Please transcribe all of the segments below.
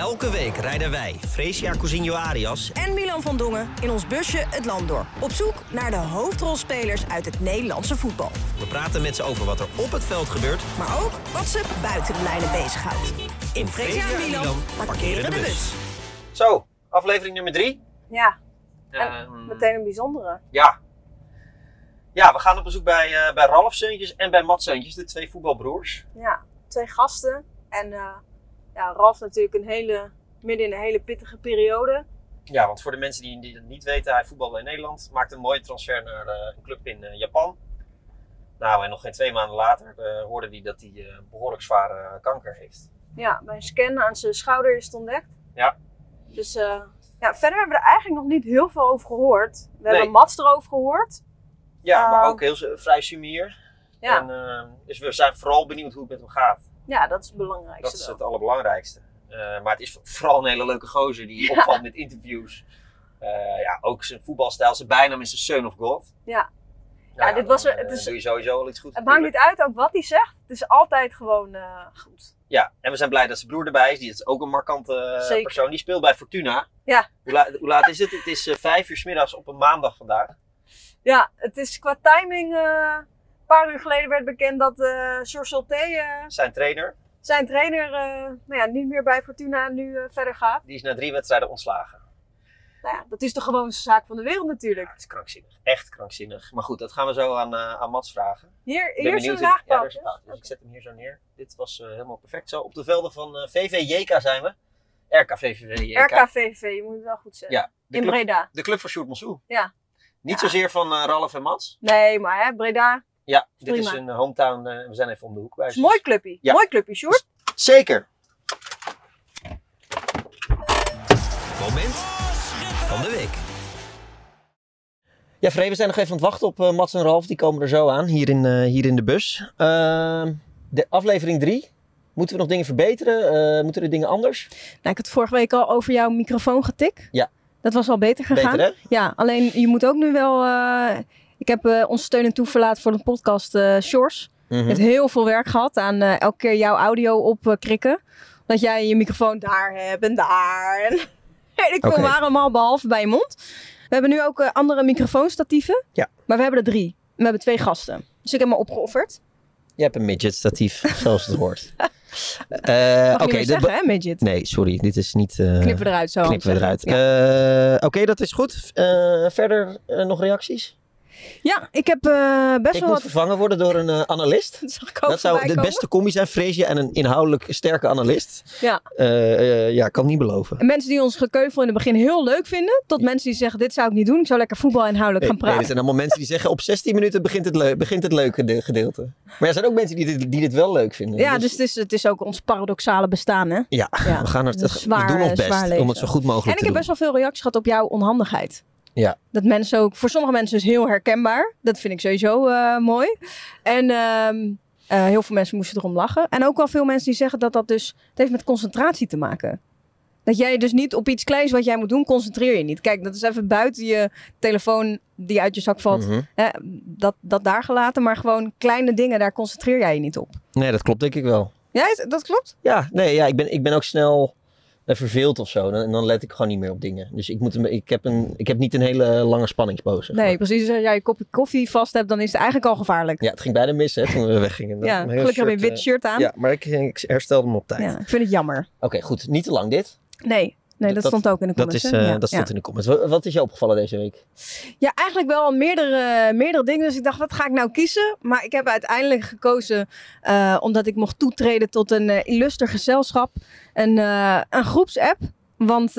Elke week rijden wij, Fresia Cousinho Arias, en Milan van Dongen in ons busje het land door. Op zoek naar de hoofdrolspelers uit het Nederlandse voetbal. we praten met ze over wat er op het veld gebeurt. Maar ook wat ze buiten de lijnen bezighoudt. In Fresia en Milan parkeren de bus. Zo, aflevering nummer drie. Ja, Ehm, meteen een bijzondere. Ja. Ja, we gaan op bezoek bij, eh, bij Ralf Seuntjes en bij Mats Seuntjes, de twee voetbalbroers. Ja, twee gasten. En eh, ja, Ralf natuurlijk een hele, midden in een hele pittige periode. Ja, want voor de mensen die, die het niet weten, hij voetbalde in Nederland. Maakte een mooie transfer naar eh, een club in eh, Japan. Nou, en nog geen twee maanden later eh, hoorde hij dat hij eh, behoorlijk zware kanker heeft. Ja, bij een scan aan zijn schouder is het ontdekt. Ja. Dus ja, verder hebben we er eigenlijk nog niet heel veel over gehoord. We Nee. hebben Mats erover gehoord. Ja, maar Ah. ook heel vrij sumier. Ja, En, dus we zijn vooral benieuwd hoe het met hem gaat. Ja dat is het belangrijkste. Dat is wel. het allerbelangrijkste. Eh, maar het is vooral een hele leuke gozer die opvalt met interviews. Eh, ja, ook zijn voetbalstijl. Zijn bijnaam is de Son of God. Ja. Nou Ja, dit was er- het eh, is- doe je sowieso al iets goed. Het maakt niet uit ook wat hij zegt. Het is altijd gewoon goed. Ja, en we zijn blij dat zijn broer erbij is. Die is ook een markante Zeker. persoon. Die speelt bij Fortuna. Ja. Hoe, la- hoe laat is het? Het is vijf uur 's middags op een maandag vandaag. Ja, het is qua timing. Een paar uur geleden werd bekend dat eh George Solté, eh, Zijn trainer, zijn trainer, eh, nou ja, niet meer bij Fortuna nu verder gaat. die is na drie wedstrijden ontslagen. Nou ja, dat is de gewoonste zaak van de wereld natuurlijk. Ja, het is krankzinnig. Echt krankzinnig. Maar goed, dat gaan we zo aan, eh, aan Mats vragen. Hier, hier is een. Dus ik zet hem hier zo neer. Dit was helemaal perfect. Zo, op de velden van eh VVJK zijn we. RKVVJK. RKVV, je moet het wel goed zeggen. Ja, In club, Breda. de club van Sjoerd Monsou. Ja. Niet Ja. zozeer van Ralf en Mats. Nee, maar hè, Breda Ja, dit Prima. is een hometown. eh, we zijn even om de hoek bij. is een mooi clubje. Ja. Mooi clubje, Sjoerd. Zeker. Moment van de week. Ja, Vree, we zijn nog even aan het wachten op eh, Mats en Ralf. Die komen er zo aan, hier in, eh, hier in de bus. Ehm, de aflevering 3. Moeten we nog dingen verbeteren? Eh, moeten er dingen anders? Nou, ik had vorige week al over jouw microfoon getikt. Ja. Dat was al beter gegaan. Beter, hè? Ja, alleen je moet ook nu wel... ik heb eh ons steun en toeverlaat voor de podcast eh Shores. Mhm. Je hebt heel veel werk gehad aan eh, elke keer jouw audio opkrikken. dat jij je microfoon daar hebt en daar. En ik waar allemaal, behalve bij je mond. We hebben nu ook andere microfoonstatieven. Ja. Maar we hebben er drie. We hebben twee gasten. Dus ik heb me opgeofferd. Je hebt een midget statief, zoals het hoort. Oké, zeggen, hè, midget? Nee, sorry, dit is niet... Knippen we eruit zo. knippen we eruit. Ja. Oké, dat is goed. Verder nog reacties? Ja, ik heb eh, best Ik wel moet wat... vervangen worden door een eh, analist. Dat zag ik ook Dat zou de komen. beste combi zijn, Freesia en een inhoudelijk sterke analist. Ja. Eh, ja, kan niet beloven. En mensen die ons gekeuvel in het begin heel leuk vinden. Tot mensen die zeggen, dit zou ik niet doen. Ik zou lekker voetbal inhoudelijk Nee, gaan nee, praten. er zijn allemaal mensen die zeggen op 16 minuten begint het, begint het leuke de- gedeelte. Maar er zijn ook mensen die dit, die dit wel leuk vinden. ja, dus het is, het is ook ons paradoxale bestaan, hè? ja, Ja. we, gaan Het we zwaar, doen ons best om het zo goed mogelijk En ik te heb doen. best wel veel reacties gehad op jouw onhandigheid. Ja. Dat mensen ook, voor sommige mensen is heel herkenbaar. Dat vind ik sowieso eh, mooi. En ehm, eh, heel veel mensen moesten erom lachen. En ook wel veel mensen die zeggen dat dat dus, het heeft met concentratie te maken. Dat jij dus niet op iets kleins wat jij moet doen, concentreer je niet. Kijk, dat is even buiten je telefoon die uit je zak valt. Mhm. Dat, dat daar gelaten, maar gewoon kleine dingen, daar concentreer jij je niet op. Nee, dat klopt denk ik wel. Ja, dat klopt? Ja, nee, ja, ik, ben, ik ben ook snel eh, verveeld of zo. En dan let ik gewoon niet meer op dingen. Dus ik, moet, een- ik, heb, een, ik heb niet een hele lange spanningsboog. zeg Nee, precies. Als jij je kopje koffie vast hebt, dan is het eigenlijk al gevaarlijk. Ja, het ging bijna mis hè, toen we weggingen. Ja, gelukkig heb je een wit eh, shirt aan. Ja, maar ik, ik herstelde hem op tijd. Ja, ik vind het jammer. Oké, goed. Niet te lang dit. Nee, nee dat, Dat- stond ook in de Dat, comments. is, hè? eh, ja. dat stond ja. in de comments. Wat, wat is jou opgevallen deze week? ja, eigenlijk wel meerdere, meerdere dingen. Dus ik dacht, wat ga ik nou kiezen? Maar ik heb uiteindelijk gekozen, eh, omdat ik mocht toetreden tot een eh, illuster gezelschap, een, een groepsapp. Want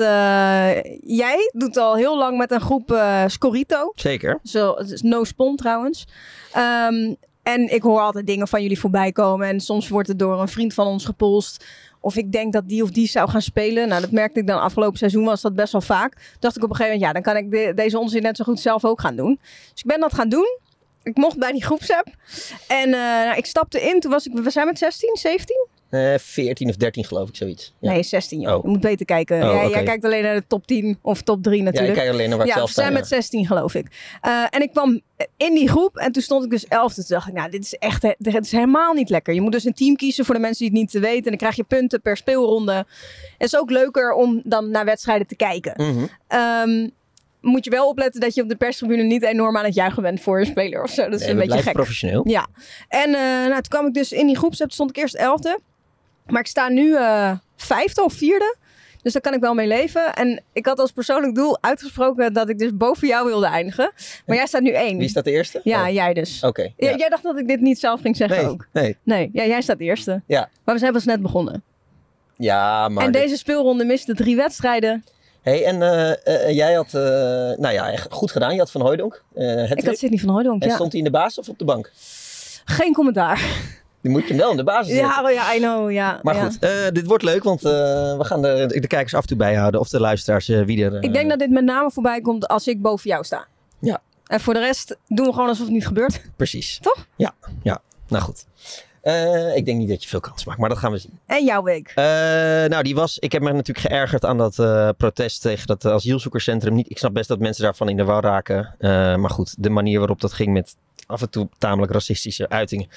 jij doet al heel lang met een groep Scorito. Zeker. Zo, het is no spon trouwens. Ehm, en ik hoor altijd dingen van jullie voorbij komen. En soms wordt het door een vriend van ons gepolst. Of ik denk dat die of die zou gaan spelen. Nou, dat merkte ik dan afgelopen seizoen was dat best wel vaak. Dacht ik op een gegeven moment, ja, dan kan ik de- deze onzin net zo goed zelf ook gaan doen. Dus ik ben dat gaan doen. Ik mocht bij die groepsapp. En eh, nou, ik stapte in, toen was ik, we zijn met 16, 17? Eh 14 of 13 geloof ik, zoiets. Ja. Nee, 16 joh. Oh. Je moet beter kijken. Oh, jij, kijkt alleen naar de top 10 of top 3 Ja, natuurlijk. ik kijk alleen naar waar ik Ja, zelf we zijn ja. met 16 geloof ik. Eh, en ik kwam in die groep en toen stond ik dus 11. Toen dacht ik, nou, dit is echt dit is helemaal niet lekker. Je moet dus een team kiezen voor de mensen die het niet weten. En dan krijg je punten per speelronde. Het is ook leuker om dan naar wedstrijden te kijken. Mhm. Ehm, moet je wel opletten dat je op de perstribune niet enorm aan het juigen bent voor een speler of zo. Dat is Nee, een beetje gek. professioneel. Ja, en eh, nou, toen kwam ik dus in die groepsapp, stond ik eerst elfde. Maar ik sta nu eh vijfde of vierde. Dus daar kan ik wel mee leven. En ik had als persoonlijk doel uitgesproken dat ik dus boven jou wilde eindigen. Maar jij staat nu één. Wie staat de eerste? Ja, Oh, jij dus. Oké. Ja, ja. Jij dacht dat ik dit niet zelf ging zeggen Nee, ook. nee. Nee, ja, jij staat eerste. Ja. Maar we zijn pas net begonnen. Ja, maar... en dit- deze speelronde miste drie wedstrijden. hey, en eh, eh, jij had... nou ja, goed gedaan. Je had Van Hooijdonk. eh Ik had Sidney van Hooydonk, En ja. stond hij in de basis of op de bank? Geen commentaar. Die moet je wel in de basis zetten. Ja, oh ja, I know, ja. Maar ja. goed, eh, dit wordt leuk, want eh, we gaan de, de kijkers af en toe bijhouden. Of de luisteraars, eh, wie er... Ik denk dat dit met name voorbij komt als ik boven jou sta. Ja. En voor de rest doen we gewoon alsof het niet gebeurt. Precies. Toch? Ja, ja. Nou goed. Ik denk niet dat je veel kans maakt, maar dat gaan we zien. En jouw week. Nou, die was. Ik heb me natuurlijk geërgerd aan dat protest tegen dat asielzoekerscentrum. Niet, ik snap best dat mensen daarvan in de war raken. Maar goed, de manier waarop dat ging met af en toe tamelijk racistische uitingen.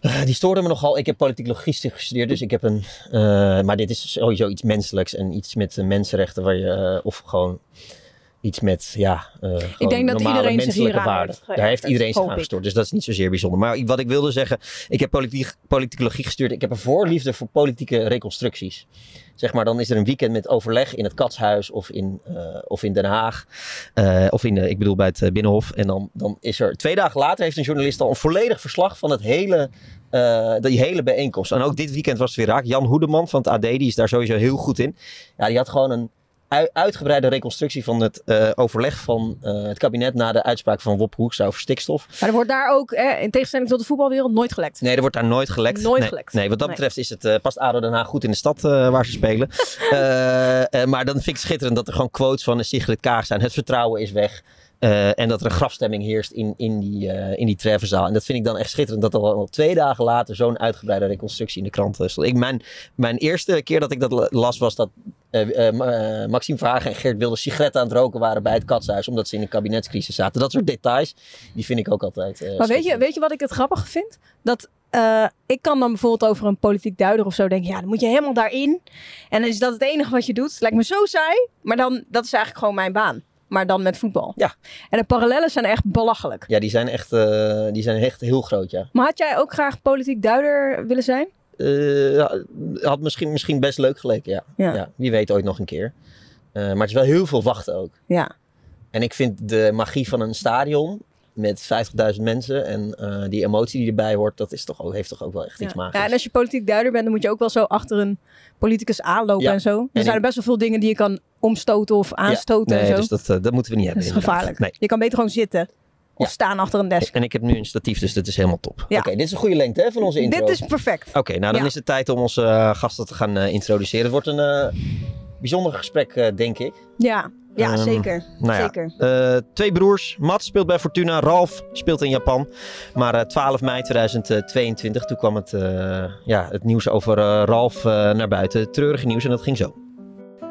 Eh, die stoorde me nogal. Ik heb politiek logistiek gestudeerd, dus ik heb een. eh, maar dit is sowieso iets menselijks en iets met mensenrechten waar je. eh, of gewoon iets met. Ja, gewoon denk dat iedereen zich waarden. Daar heeft iedereen zich aan ik. gestoord, dus dat is niet zozeer bijzonder. Maar wat ik wilde zeggen, ik heb politiek, politicologie gestudeerd. Ik heb een voorliefde voor politieke reconstructies. Zeg maar, dan is er een weekend met overleg in het Katshuis of in, eh, of in Den Haag. Eh, of in, eh, ik bedoel bij het Binnenhof. En dan, dan is er twee dagen later heeft een journalist al een volledig verslag van het hele, die hele bijeenkomst. En ook dit weekend was het weer raak. Jan Hoedeman van het AD, die is daar sowieso heel goed in. Ja, die had gewoon een uitgebreide reconstructie van het eh, overleg van eh, het kabinet na de uitspraak van Wop Hoekstra over stikstof. Maar er wordt daar ook, eh, in tegenstelling tot de voetbalwereld, nooit gelekt. Nee, er wordt daar nooit gelekt. Nooit nee, gelekt. Nee, wat dat Nee. betreft is het, eh, past ADO Den Haag goed in de stad waar ze spelen. Maar dan vind ik het schitterend dat er gewoon quotes van Sigrid Kaag zijn. Het vertrouwen is weg. Eh, en dat er een grafstemming heerst in, in die, eh in die treffenzaal. En dat vind ik dan echt schitterend. Dat er al twee dagen later zo'n uitgebreide reconstructie in de krant stond. Ik, mijn, mijn eerste keer dat ik dat la- las was dat eh, Ma- Maxime Verhagen en Geert Wilders sigaretten aan het roken waren bij het katshuis. Omdat ze in een kabinetscrisis zaten. Dat soort details, die vind ik ook altijd Maar weet je, weet je wat ik het grappige vind? Dat ik kan dan bijvoorbeeld over een politiek duider of zo denken, ja, dan moet je helemaal daarin. En dan is dat het enige wat je doet. Lijkt me zo saai, maar dan, dat is eigenlijk gewoon mijn baan. Maar dan met voetbal. Ja. En de parallellen zijn echt belachelijk. Ja, die zijn echt, eh, die zijn echt heel groot, ja. Maar had jij ook graag politiek duider willen zijn? Eh, had misschien, misschien best leuk geleken, ja. Ja. ja. Wie weet ooit nog een keer. Eh, maar het is wel heel veel wachten ook. Ja. En ik vind de magie van een stadion met 50.000 mensen en die emotie die erbij hoort, dat is toch ook, heeft toch ook wel echt iets magisch. ja, en als je politiek duider bent, dan moet je ook wel zo achter een politicus aanlopen Ja. en zo. Er En zijn er best wel veel dingen die je kan omstoten of aanstoten nee, en zo. dus dat, eh, dat moeten we niet dat hebben. is inderdaad. gevaarlijk. Nee. Je kan beter gewoon zitten. Of Ja. staan achter een desk. En ik heb nu een statief, dus dat is helemaal top. Ja. Oké, dit is een goede lengte hè, van onze intro. Dit is perfect. Oké, nou dan Ja. is het tijd om onze eh, gasten te gaan eh, introduceren. Het wordt een bijzonder gesprek, denk ik. Ja, ja Ehm, zeker. Nou ja, zeker. twee broers. Mats speelt bij Fortuna. Ralf speelt in Japan. Maar eh, 12 mei 2022, toen kwam het, ja, het nieuws over Ralf naar buiten. Het treurige nieuws en dat ging zo.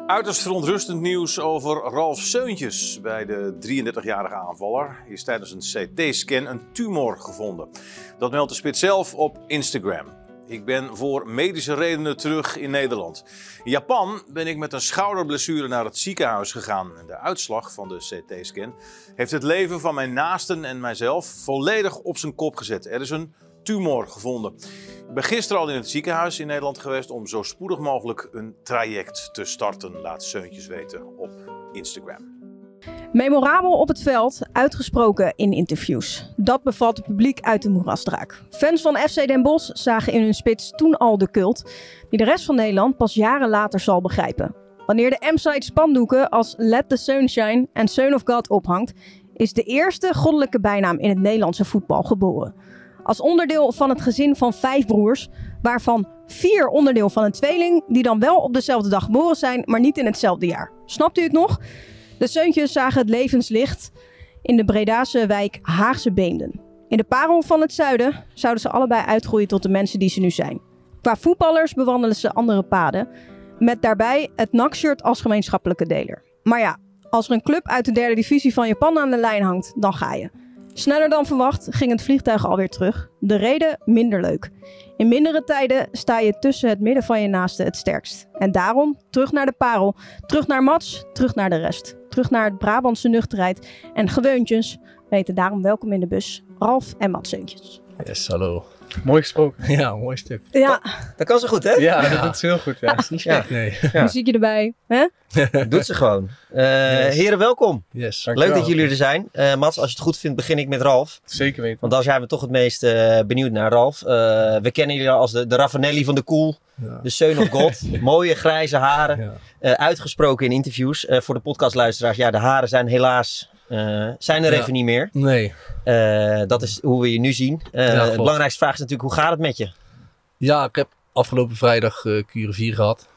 Uiterst verontrustend nieuws over Ralf Seuntjes. Bij de 33-jarige aanvaller is tijdens een CT-scan een tumor gevonden. Dat meldt de spits zelf op Instagram. Ik ben voor medische redenen terug in Nederland. In Japan ben ik met een schouderblessure naar het ziekenhuis gegaan. De uitslag van de CT-scan heeft het leven van mijn naasten en mijzelf volledig op zijn kop gezet. Er is een tumor gevonden. Ik ben gisteren al in het ziekenhuis in Nederland geweest om zo spoedig mogelijk een traject te starten. Laat Seuntjes weten op Instagram. Memorabel op het veld, uitgesproken in interviews. Dat bevat het publiek uit de moerasdraak. Fans van FC Den Bosch zagen in hun spits toen al de cult, die de rest van Nederland pas jaren later zal begrijpen. Wanneer de M-site spandoeken als Let the Sunshine en Son of God ophangt, is de eerste goddelijke bijnaam in het Nederlandse voetbal geboren. Als onderdeel van het gezin van vijf broers, waarvan vier onderdeel van een tweeling, die dan wel op dezelfde dag geboren zijn, maar niet in hetzelfde jaar. Snapt u het nog? De Seuntjes zagen het levenslicht in de Bredase wijk Haagse Beemden. In de parel van het zuiden zouden ze allebei uitgroeien tot de mensen die ze nu zijn. Qua voetballers bewandelen ze andere paden. Met daarbij het NAC-shirt als gemeenschappelijke deler. Maar ja, als er een club uit de derde divisie van Japan aan de lijn hangt, dan ga je. Sneller dan verwacht ging het vliegtuig alweer terug. De reden minder leuk. In mindere tijden sta je tussen het midden van je naasten het sterkst. En daarom terug naar de parel, terug naar Mats, terug naar de rest. Terug naar het Brabantse nuchterheid en geweuntjes. Weten daarom welkom in de bus Ralf en Mats Seuntjes. Yes, hallo. Mooi gesproken. Ja, mooi stuk. Ja, Dat kan ze goed, hè? Ja, dat is heel goed. Ja. is niet slecht, nee. Ja. muziekje erbij. Hè? Doet ze gewoon. Eh, Yes. Heren, welkom. Yes. Leuk dat jullie er zijn. Eh, Mats, als je het goed vindt, begin ik met Ralf. Zeker weten. Want daar zijn we toch het meest eh, benieuwd naar, Ralf. Eh, we kennen jullie als de, de Raffanelli van de Cool. Ja. De Son of God. Mooie grijze haren. Ja. Eh, uitgesproken in interviews. Eh, voor de podcastluisteraars, ja, de haren zijn helaas... eh, zijn er Ja. even niet meer. Nee. Eh, dat is hoe we je nu zien. Eh, Ja, de belangrijkste vraag is natuurlijk, hoe gaat het met je? Ja, ik heb afgelopen vrijdag eh kuren 4 gehad.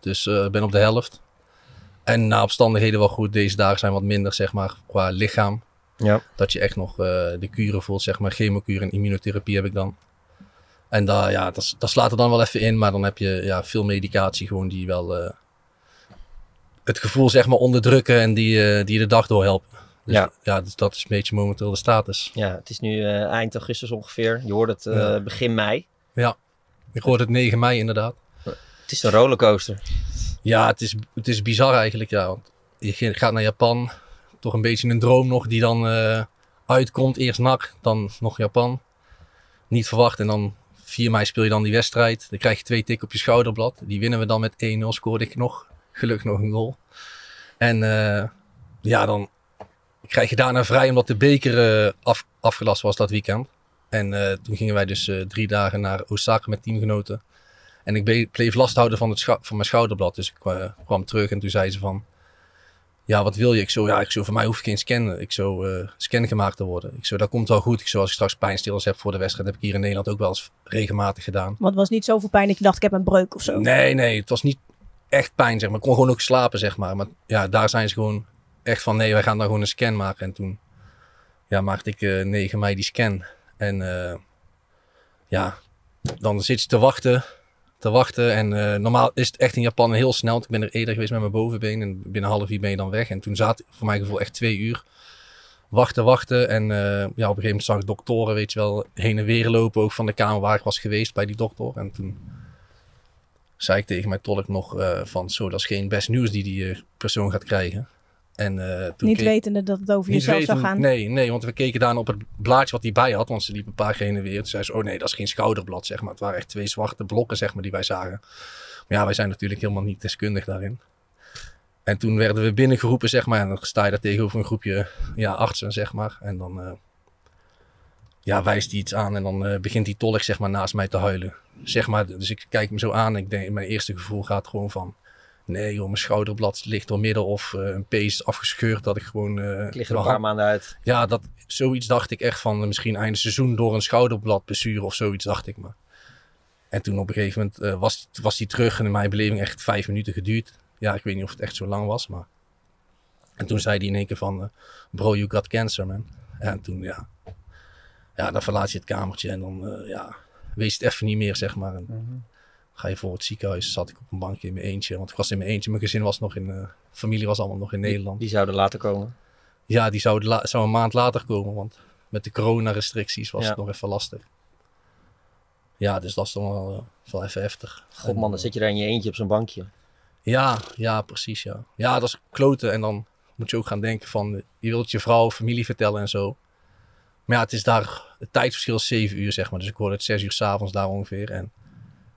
Dus eh, ben op de helft. En na omstandigheden wel goed. Deze dagen zijn wat minder, zeg maar, qua lichaam. Ja. Dat je echt nog eh, de kuren voelt, zeg maar. Chemokuur en immunotherapie heb ik dan. En daar, ja, dat, dat slaat er dan wel even in. Maar dan heb je ja, veel medicatie gewoon die wel eh, het gevoel, zeg maar, onderdrukken. En die, eh, die je de dag door helpen. Dus, Ja. ja. dus dat is een beetje momenteel de status. Ja, het is nu eh, eind augustus ongeveer. Je hoort het eh, Ja. begin mei. Ik hoorde het 9 mei inderdaad. Het is een rollercoaster. Ja, het is, het is bizar eigenlijk. Ja. Want je gaat naar Japan. Toch een beetje een droom nog die dan eh, uitkomt. Eerst NAC, dan nog Japan. Niet verwacht. En dan 4 mei speel je dan die wedstrijd. Dan krijg je twee tikken op je schouderblad. Die winnen we dan met 1-0. Scoorde ik nog. Gelukkig nog een goal. En ja, dan krijg je daarna vrij omdat de beker eh, af, afgelast was dat weekend. En eh, toen gingen wij dus eh, drie dagen naar Osaka met teamgenoten. En ik bleef last houden van, het van mijn schouderblad. Dus ik kwa- kwam terug en toen zei ze van... Ja, wat wil je? Ik zo, ja, ik zo, voor mij hoef ik geen scan. Ik zo, scan gemaakt te worden. Ik zo, dat komt wel goed. Ik zo, als ik straks pijnstillers heb voor de wedstrijd, heb ik hier in Nederland ook wel eens regelmatig gedaan. Want het was niet zoveel pijn dat je dacht, ik heb een breuk of zo. Nee, nee, het was niet echt pijn, zeg maar. Ik kon gewoon ook slapen, zeg maar. Maar ja, daar zijn ze gewoon echt van, nee, wij gaan dan gewoon een scan maken. En toen ja, maakte ik eh 9 mei die scan. En eh, ja, dan zit je te wachten, te wachten. En eh, normaal is het echt in Japan heel snel. Want ik ben er eerder geweest met mijn bovenbeen. En binnen half uur ben je dan weg. En toen zat voor mijn gevoel echt twee uur. Wachten, wachten. En ja, op een gegeven moment zag ik doktoren, weet je wel, heen en weer lopen. Ook van de kamer waar ik was geweest bij die dokter. En toen zei ik tegen mijn tolk nog van zo, dat is geen best nieuws die die persoon gaat krijgen. En eh, toen Niet keek- wetende dat het over niet jezelf weten- zou gaan. Nee, nee, want we keken daarna op het blaadje wat hij bij had, want ze liep een paar keer heen en weer. Toen zei ze, oh nee, dat is geen schouderblad, zeg maar. Het waren echt twee zwarte blokken, zeg maar, die wij zagen. Maar ja, wij zijn natuurlijk helemaal niet deskundig daarin. En toen werden we binnengeroepen, zeg maar, en dan sta je daar tegenover een groepje ja, artsen, zeg maar. En dan eh, ja, wijst hij iets aan en dan eh, begint die tolk, zeg maar, naast mij te huilen. Zeg maar, dus ik kijk hem zo aan en ik denk, mijn eerste gevoel gaat gewoon van... Nee joh, mijn schouderblad ligt door midden of eh, een pees afgescheurd dat ik gewoon... eh, Ik lig er een paar maanden uit. ja, dat, zoiets dacht ik echt van eh, misschien einde seizoen door een schouderblad blessure of zoiets dacht ik maar. En toen op een gegeven moment eh, was, was hij terug en in mijn beleving echt vijf minuten geduurd. Ja, ik weet niet of het echt zo lang was, maar... En toen zei hij in één keer van, bro, you got cancer, man. En toen, ja... Ja, dan verlaat je het kamertje en dan, eh, ja... Wees het even niet meer, zeg maar. En ga je voor het ziekenhuis, zat ik op een bankje in mijn eentje. Want ik was in mijn eentje, mijn gezin was nog in... eh, familie was allemaal nog in Nederland. Die zouden later komen. Ja, die zou, la- zou een maand later komen, want met de coronarestricties was Ja. het nog even lastig. Ja, dus dat is dan wel, eh, wel even heftig. God man, dan zit je daar in je eentje op zo'n bankje. Ja, ja, precies, ja. Ja, dat is kloten en dan moet je ook gaan denken van, je wilt je vrouw, familie vertellen en zo. Maar ja, het is daar, het tijdsverschil is 7 uur, zeg maar. Dus ik hoorde het 6 uur s'avonds daar ongeveer. En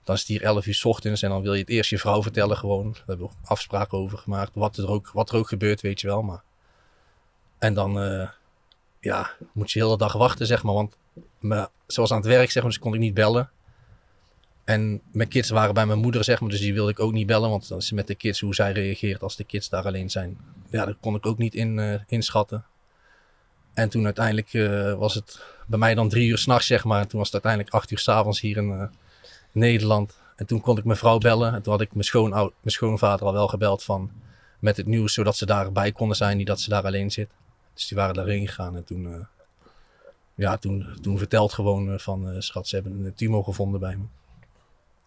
dan is het hier 11 uur 's ochtends en dan wil je het eerst je vrouw vertellen gewoon. Daar hebben we afspraken over gemaakt. Wat er ook, wat er ook gebeurt, weet je wel. Maar... En dan, eh, ja, moet je de hele dag wachten, zeg maar. Want me, zoals aan het werk, zeg maar, dus kon ik niet bellen. En mijn kids waren bij mijn moeder, zeg maar, dus die wilde ik ook niet bellen. Want is met de kids, hoe zij reageert als de kids daar alleen zijn. Ja, dat kon ik ook niet in, eh, inschatten. En toen uiteindelijk eh, was het bij mij dan drie uur s'nachts, zeg maar. En toen was het uiteindelijk acht uur s'avonds hier in Nederland. En toen kon ik mijn vrouw bellen. En toen had ik mijn, schoonou- mijn schoonvader al wel gebeld van, met het nieuws, zodat ze daarbij konden zijn, niet dat ze daar alleen zit. Dus die waren daarheen gegaan. En toen, eh, ja, toen, toen verteld gewoon eh, van, eh, schat, ze hebben een tumor gevonden bij me.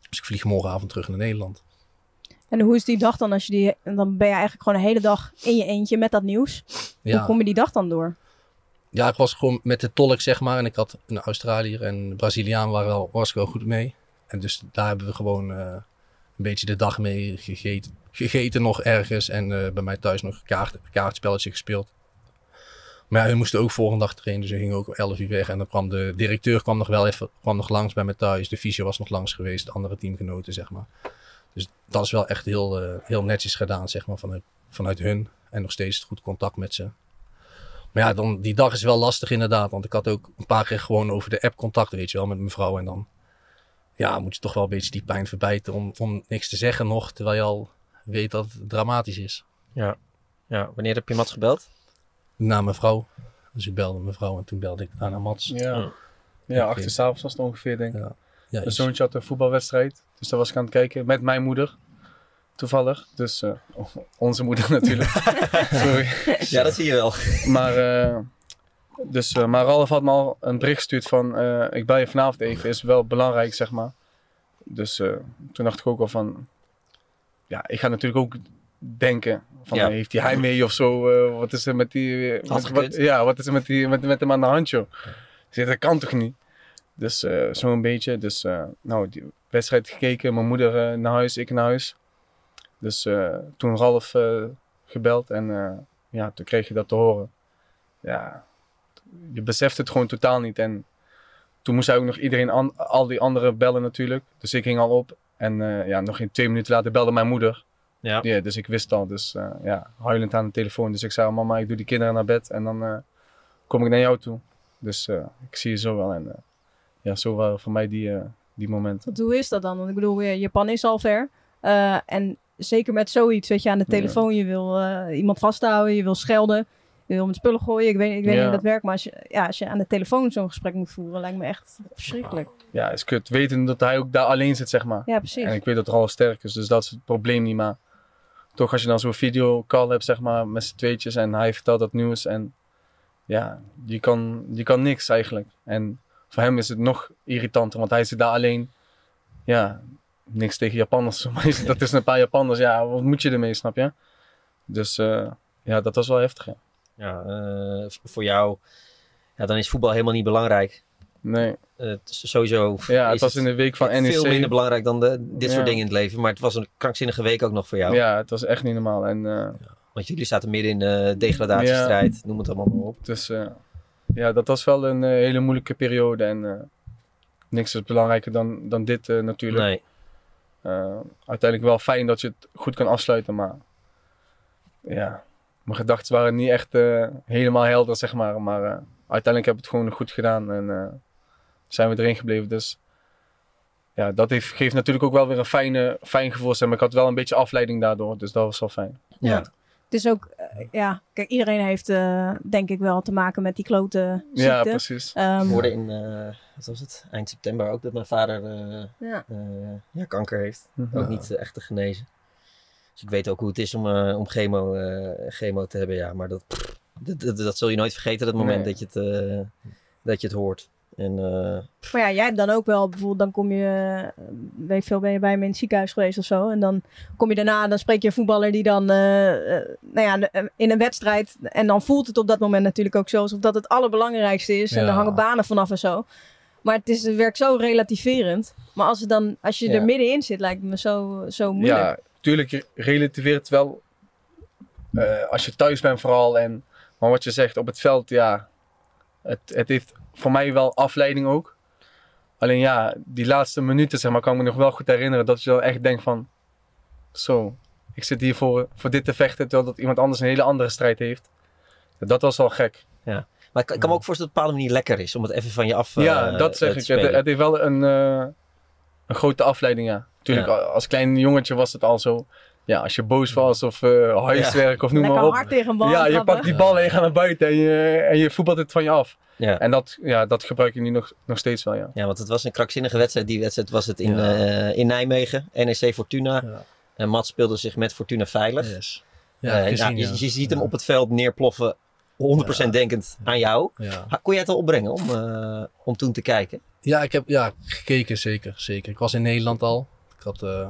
Dus ik vlieg morgenavond terug naar Nederland. En hoe is die dag dan als je die... en Dan ben je eigenlijk gewoon een hele dag in je eentje met dat nieuws. Hoe kom je die dag dan door? Ja, ik was gewoon met de tolk, zeg maar. En ik had een Australiër en een Braziliaan waren wel, was ik wel goed mee. En dus daar hebben we gewoon eh, een beetje de dag mee gegeten. Gegeten nog ergens. En eh, bij mij thuis nog een kaart, kaartspelletje gespeeld. Maar ja, hun moesten ook volgende dag trainen. Dus ze gingen ook om 11 uur weg. En dan kwam de directeur kwam nog wel even kwam nog langs bij mij thuis. De fysio was nog langs geweest. De andere teamgenoten, zeg maar. Dus dat is wel echt heel, eh, heel netjes gedaan, zeg maar, vanuit, vanuit hun. En nog steeds goed contact met ze. Maar ja, dan, die dag is wel lastig inderdaad. Want ik had ook een paar keer gewoon over de app contact, weet je wel, met mijn vrouw. En dan ja, moet je toch wel een beetje die pijn verbijten om, om niks te zeggen nog. Terwijl je al weet dat het dramatisch is. Ja. ja. Wanneer heb je Mats gebeld? Na mijn vrouw. Dus ik belde mijn vrouw en toen belde ik daarna Mats. Ja, ja acht uur s'avonds was het ongeveer, denk ik. Ja. Ja, Mijn zoontje had een voetbalwedstrijd. Dus daar was ik aan het kijken met mijn moeder. Toevallig. Dus eh, onze moeder natuurlijk. Sorry. Ja, dat zie je wel. Maar, eh, dus, eh, maar Ralf had me al een bericht gestuurd van... eh, ik bel je vanavond even, is wel belangrijk, zeg maar. Dus eh, toen dacht ik ook al van... Ja, ik ga natuurlijk ook denken van... Ja. heeft hij heimwee of zo? wat is er met die... met, wat, ja, wat is er met, die, met, met hem aan de hand, joh? Ik zeg, dat kan toch niet? Dus zo'n beetje. Dus nou, die wedstrijd gekeken. Mijn moeder naar huis, ik naar huis. Dus toen Ralf gebeld en ja, toen kreeg je dat te horen. Ja, je beseft het gewoon totaal niet. En toen moest hij ook nog iedereen, an- al die anderen bellen natuurlijk. Dus ik ging al op. En eh, ja, nog geen twee minuten later belde mijn moeder. Ja. Ja, dus ik wist al. Dus eh, ja, huilend aan de telefoon. Dus ik zei, mama, ik doe die kinderen naar bed. En dan eh, kom ik naar jou toe. Dus eh, ik zie je zo wel. En ja, zo waren voor mij die, die momenten. Hoe is dat dan? Want ik bedoel, ja, Japan is al ver. Eh, en zeker met zoiets, weet je, aan de Ja. telefoon. Je wil iemand vasthouden, je wil schelden. Wil met spullen gooien. Ik weet, ik weet niet Ja. dat werkt. Maar als je, ja, als je aan de telefoon zo'n gesprek moet voeren, lijkt me echt verschrikkelijk. Ja, is kut. Weten dat hij ook daar alleen zit, zeg maar. Ja, precies. En ik weet dat Ralf sterk is, dus dat is het probleem niet. Maar toch als je dan zo'n videocall hebt, zeg maar, met z'n tweetjes en hij vertelt dat nieuws en ja, je kan, je kan niks eigenlijk. En voor hem is het nog irritanter, want hij zit daar alleen. Ja, niks tegen Japanners. maar dat is een paar Japanners, ja, wat moet je ermee, snap je? Dus eh, ja, dat was wel heftig, ja. Ja, eh, voor jou, ja, dan is voetbal helemaal niet belangrijk. Nee. Eh, het sowieso Ja, het is was in de week van NEC. veel minder belangrijk dan de, dit soort Ja. dingen in het leven. Maar het was een krankzinnige week ook nog voor jou. Ja, het was echt niet normaal. En, eh, Want jullie zaten midden in de degradatiestrijd, noem het allemaal maar op. Dus eh, ja, dat was wel een eh, hele moeilijke periode. En eh, niks is belangrijker dan, dan dit eh, natuurlijk. Nee. Eh, uiteindelijk wel fijn dat je het goed kan afsluiten. Maar ja, mijn gedachten waren niet echt eh, helemaal helder, zeg maar. Maar eh, uiteindelijk heb ik het gewoon goed gedaan. En eh, zijn we erin gebleven. Dus ja, dat heeft, geeft natuurlijk ook wel weer een fijne, fijn gevoel. zeg Maar ik had wel een beetje afleiding daardoor. Dus dat was wel fijn. Ja. Het is ook, eh, ja, kijk, iedereen heeft eh, denk ik wel te maken met die klote ziekte. Ja, precies. Ehm, Ik hoorde in, eh, wat was het, eind september ook dat mijn vader eh, Ja. eh, ja, kanker heeft. Mhm. Ook niet echt te genezen. Dus ik weet ook hoe het is om, eh, om chemo, eh, chemo te hebben. Ja, maar dat, pff, dat, dat, dat zul je nooit vergeten, dat moment Nee. dat, je het, eh, dat je het hoort. En, eh, Maar ja, jij hebt dan ook wel bijvoorbeeld, dan kom je, weet ik veel, ben je bij hem in het ziekenhuis geweest of zo. En dan kom je daarna, dan spreek je een voetballer die dan, nou ja, in een wedstrijd. En dan voelt het op dat moment natuurlijk ook zo alsof dat het allerbelangrijkste is. En er hangen banen vanaf en zo. Maar het, is, het werkt zo relativerend. Maar als, het dan, als je Ja. er middenin zit, lijkt het me zo, zo moeilijk. Ja, tuurlijk relativeert het wel eh, als je thuis bent vooral. En, maar wat je zegt op het veld, ja, het, het heeft voor mij wel afleiding ook. Alleen ja, die laatste minuten zeg maar, kan ik me nog wel goed herinneren dat je dan echt denkt van, zo, ik zit hier voor, voor dit te vechten terwijl dat iemand anders een hele andere strijd heeft. Dat was wel gek. ja. Maar ik, kan me ook voorstellen dat het op een bepaalde manier lekker is om het even van je af ja, dat eh, zeg te ik. Het heeft wel een, eh, een grote afleiding, ja. Tuurlijk, Ja. als klein jongetje was het al zo. Ja, als je boos was of eh, huiswerk of noem Lekker maar op. hard tegen een bal Ja, je pakt die bal en je gaat naar buiten en je, en je voetbalt het van je af. ja. En dat, ja, dat gebruik je nu nog, nog steeds wel, ja. ja, want het was een krankzinnige wedstrijd. Die wedstrijd was het in, Ja. eh, in Nijmegen, NEC Fortuna. Ja. En Mats speelde zich met Fortuna veilig. Yes. Eh, Ja, gezien, ja, ja. je, je ziet hem op het veld neerploffen, 100% Ja. denkend aan jou. Kon jij het al opbrengen om, eh, om toen te kijken? Ja, ik heb ja, gekeken, zeker, zeker. Ik was in Nederland al. Ik had, eh,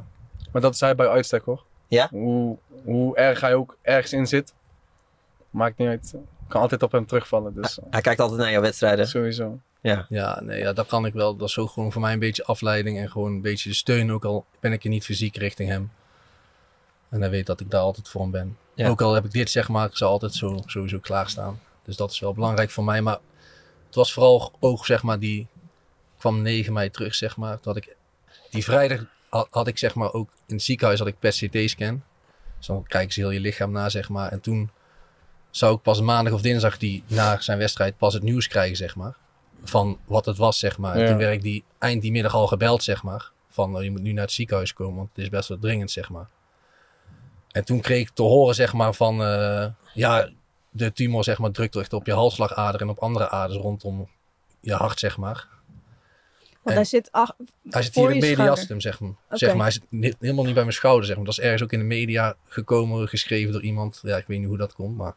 Maar dat is hij bij uitstek hoor. Ja? Hoe, hoe erg hij ook ergens in zit. Maakt niet uit. Kan altijd op hem terugvallen. Dus Hij kijkt altijd naar jouw wedstrijden. sowieso. Ja. ja, nee, ja, dat kan ik wel. Dat is ook gewoon voor mij een beetje afleiding en gewoon een beetje de steun. Ook al ben ik er niet fysiek richting hem. En hij weet dat ik daar altijd voor hem ben. Ja. Ook al heb ik dit zeg maar, ik zal altijd zo, sowieso klaarstaan. Dus dat is wel belangrijk voor mij. Maar het was vooral ook zeg maar die kwam 9 mei terug zeg maar. Dat ik, die vrijdag had, had ik zeg maar ook in het ziekenhuis had ik PET-CT-scan. Dus dan kijken ze heel je lichaam na zeg maar. En toen zou ik pas maandag of dinsdag die na zijn wedstrijd pas het nieuws krijgen zeg maar. Van wat het was zeg maar. En toen werd ik die eind die middag al gebeld zeg maar. Van oh, je moet nu naar het ziekenhuis komen want het is best wel dringend zeg maar. En toen kreeg ik te horen zeg maar van eh, ja de tumor zeg maar drukt echt op je halsslagader en op andere aders rondom je hart zeg maar. Want hij zit ach, Hij zit voor hier in schouder. mediastum, zeg maar. Zeg maar. Hij zit helemaal niet bij mijn schouder, zeg maar. Dat is ergens ook in de media gekomen, geschreven door iemand. Ja, ik weet niet hoe dat komt, maar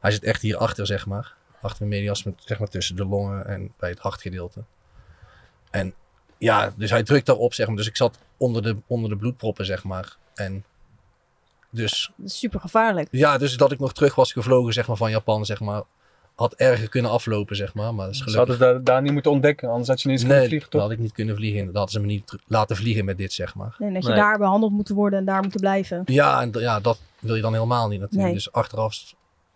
hij zit echt hier achter, zeg maar. Achter mijn mediastum, zeg maar tussen de longen en bij het hartgedeelte. En ja, dus hij drukt daarop, zeg maar. Dus ik zat onder de, onder de bloedproppen, zeg maar. En dus super gevaarlijk. ja, dus dat ik nog terug was gevlogen, zeg maar, van Japan, zeg maar. Had erger kunnen aflopen, zeg maar. Maar dat is Ze gelukkig... hadden daar, daar niet moeten ontdekken, anders had je niet eens kunnen Nee, vliegen dat toch? had ik niet kunnen vliegen. Dat hadden ze me niet laten vliegen met dit, zeg maar. Nee, dat je Nee. daar behandeld moet worden en daar moeten blijven. Ja, en ja, dat wil je dan helemaal niet natuurlijk. Nee. Dus achteraf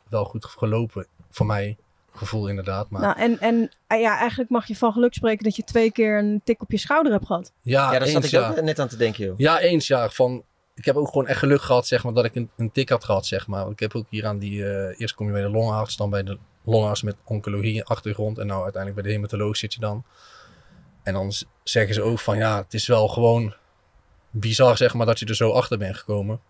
wel goed gelopen. Voor mij gevoel inderdaad. Maar Nou, en, en eh, ja, eigenlijk mag je van geluk spreken dat je twee keer een tik op je schouder hebt gehad. ja, Ja, daar zat ik ja. ook net aan te denken, joh. Ja, eens ja. Van, ik heb ook gewoon echt geluk gehad, zeg maar, dat ik een, een tik had gehad, zeg maar. Ik heb ook hier aan die, eh, eerst kom je bij de longarts, dan bij de longarts met oncologie achtergrond. En nou uiteindelijk bij de hematoloog zit je dan. En dan zeggen ze ook van, ja, het is wel gewoon bizar, zeg maar, dat je er zo achter bent gekomen.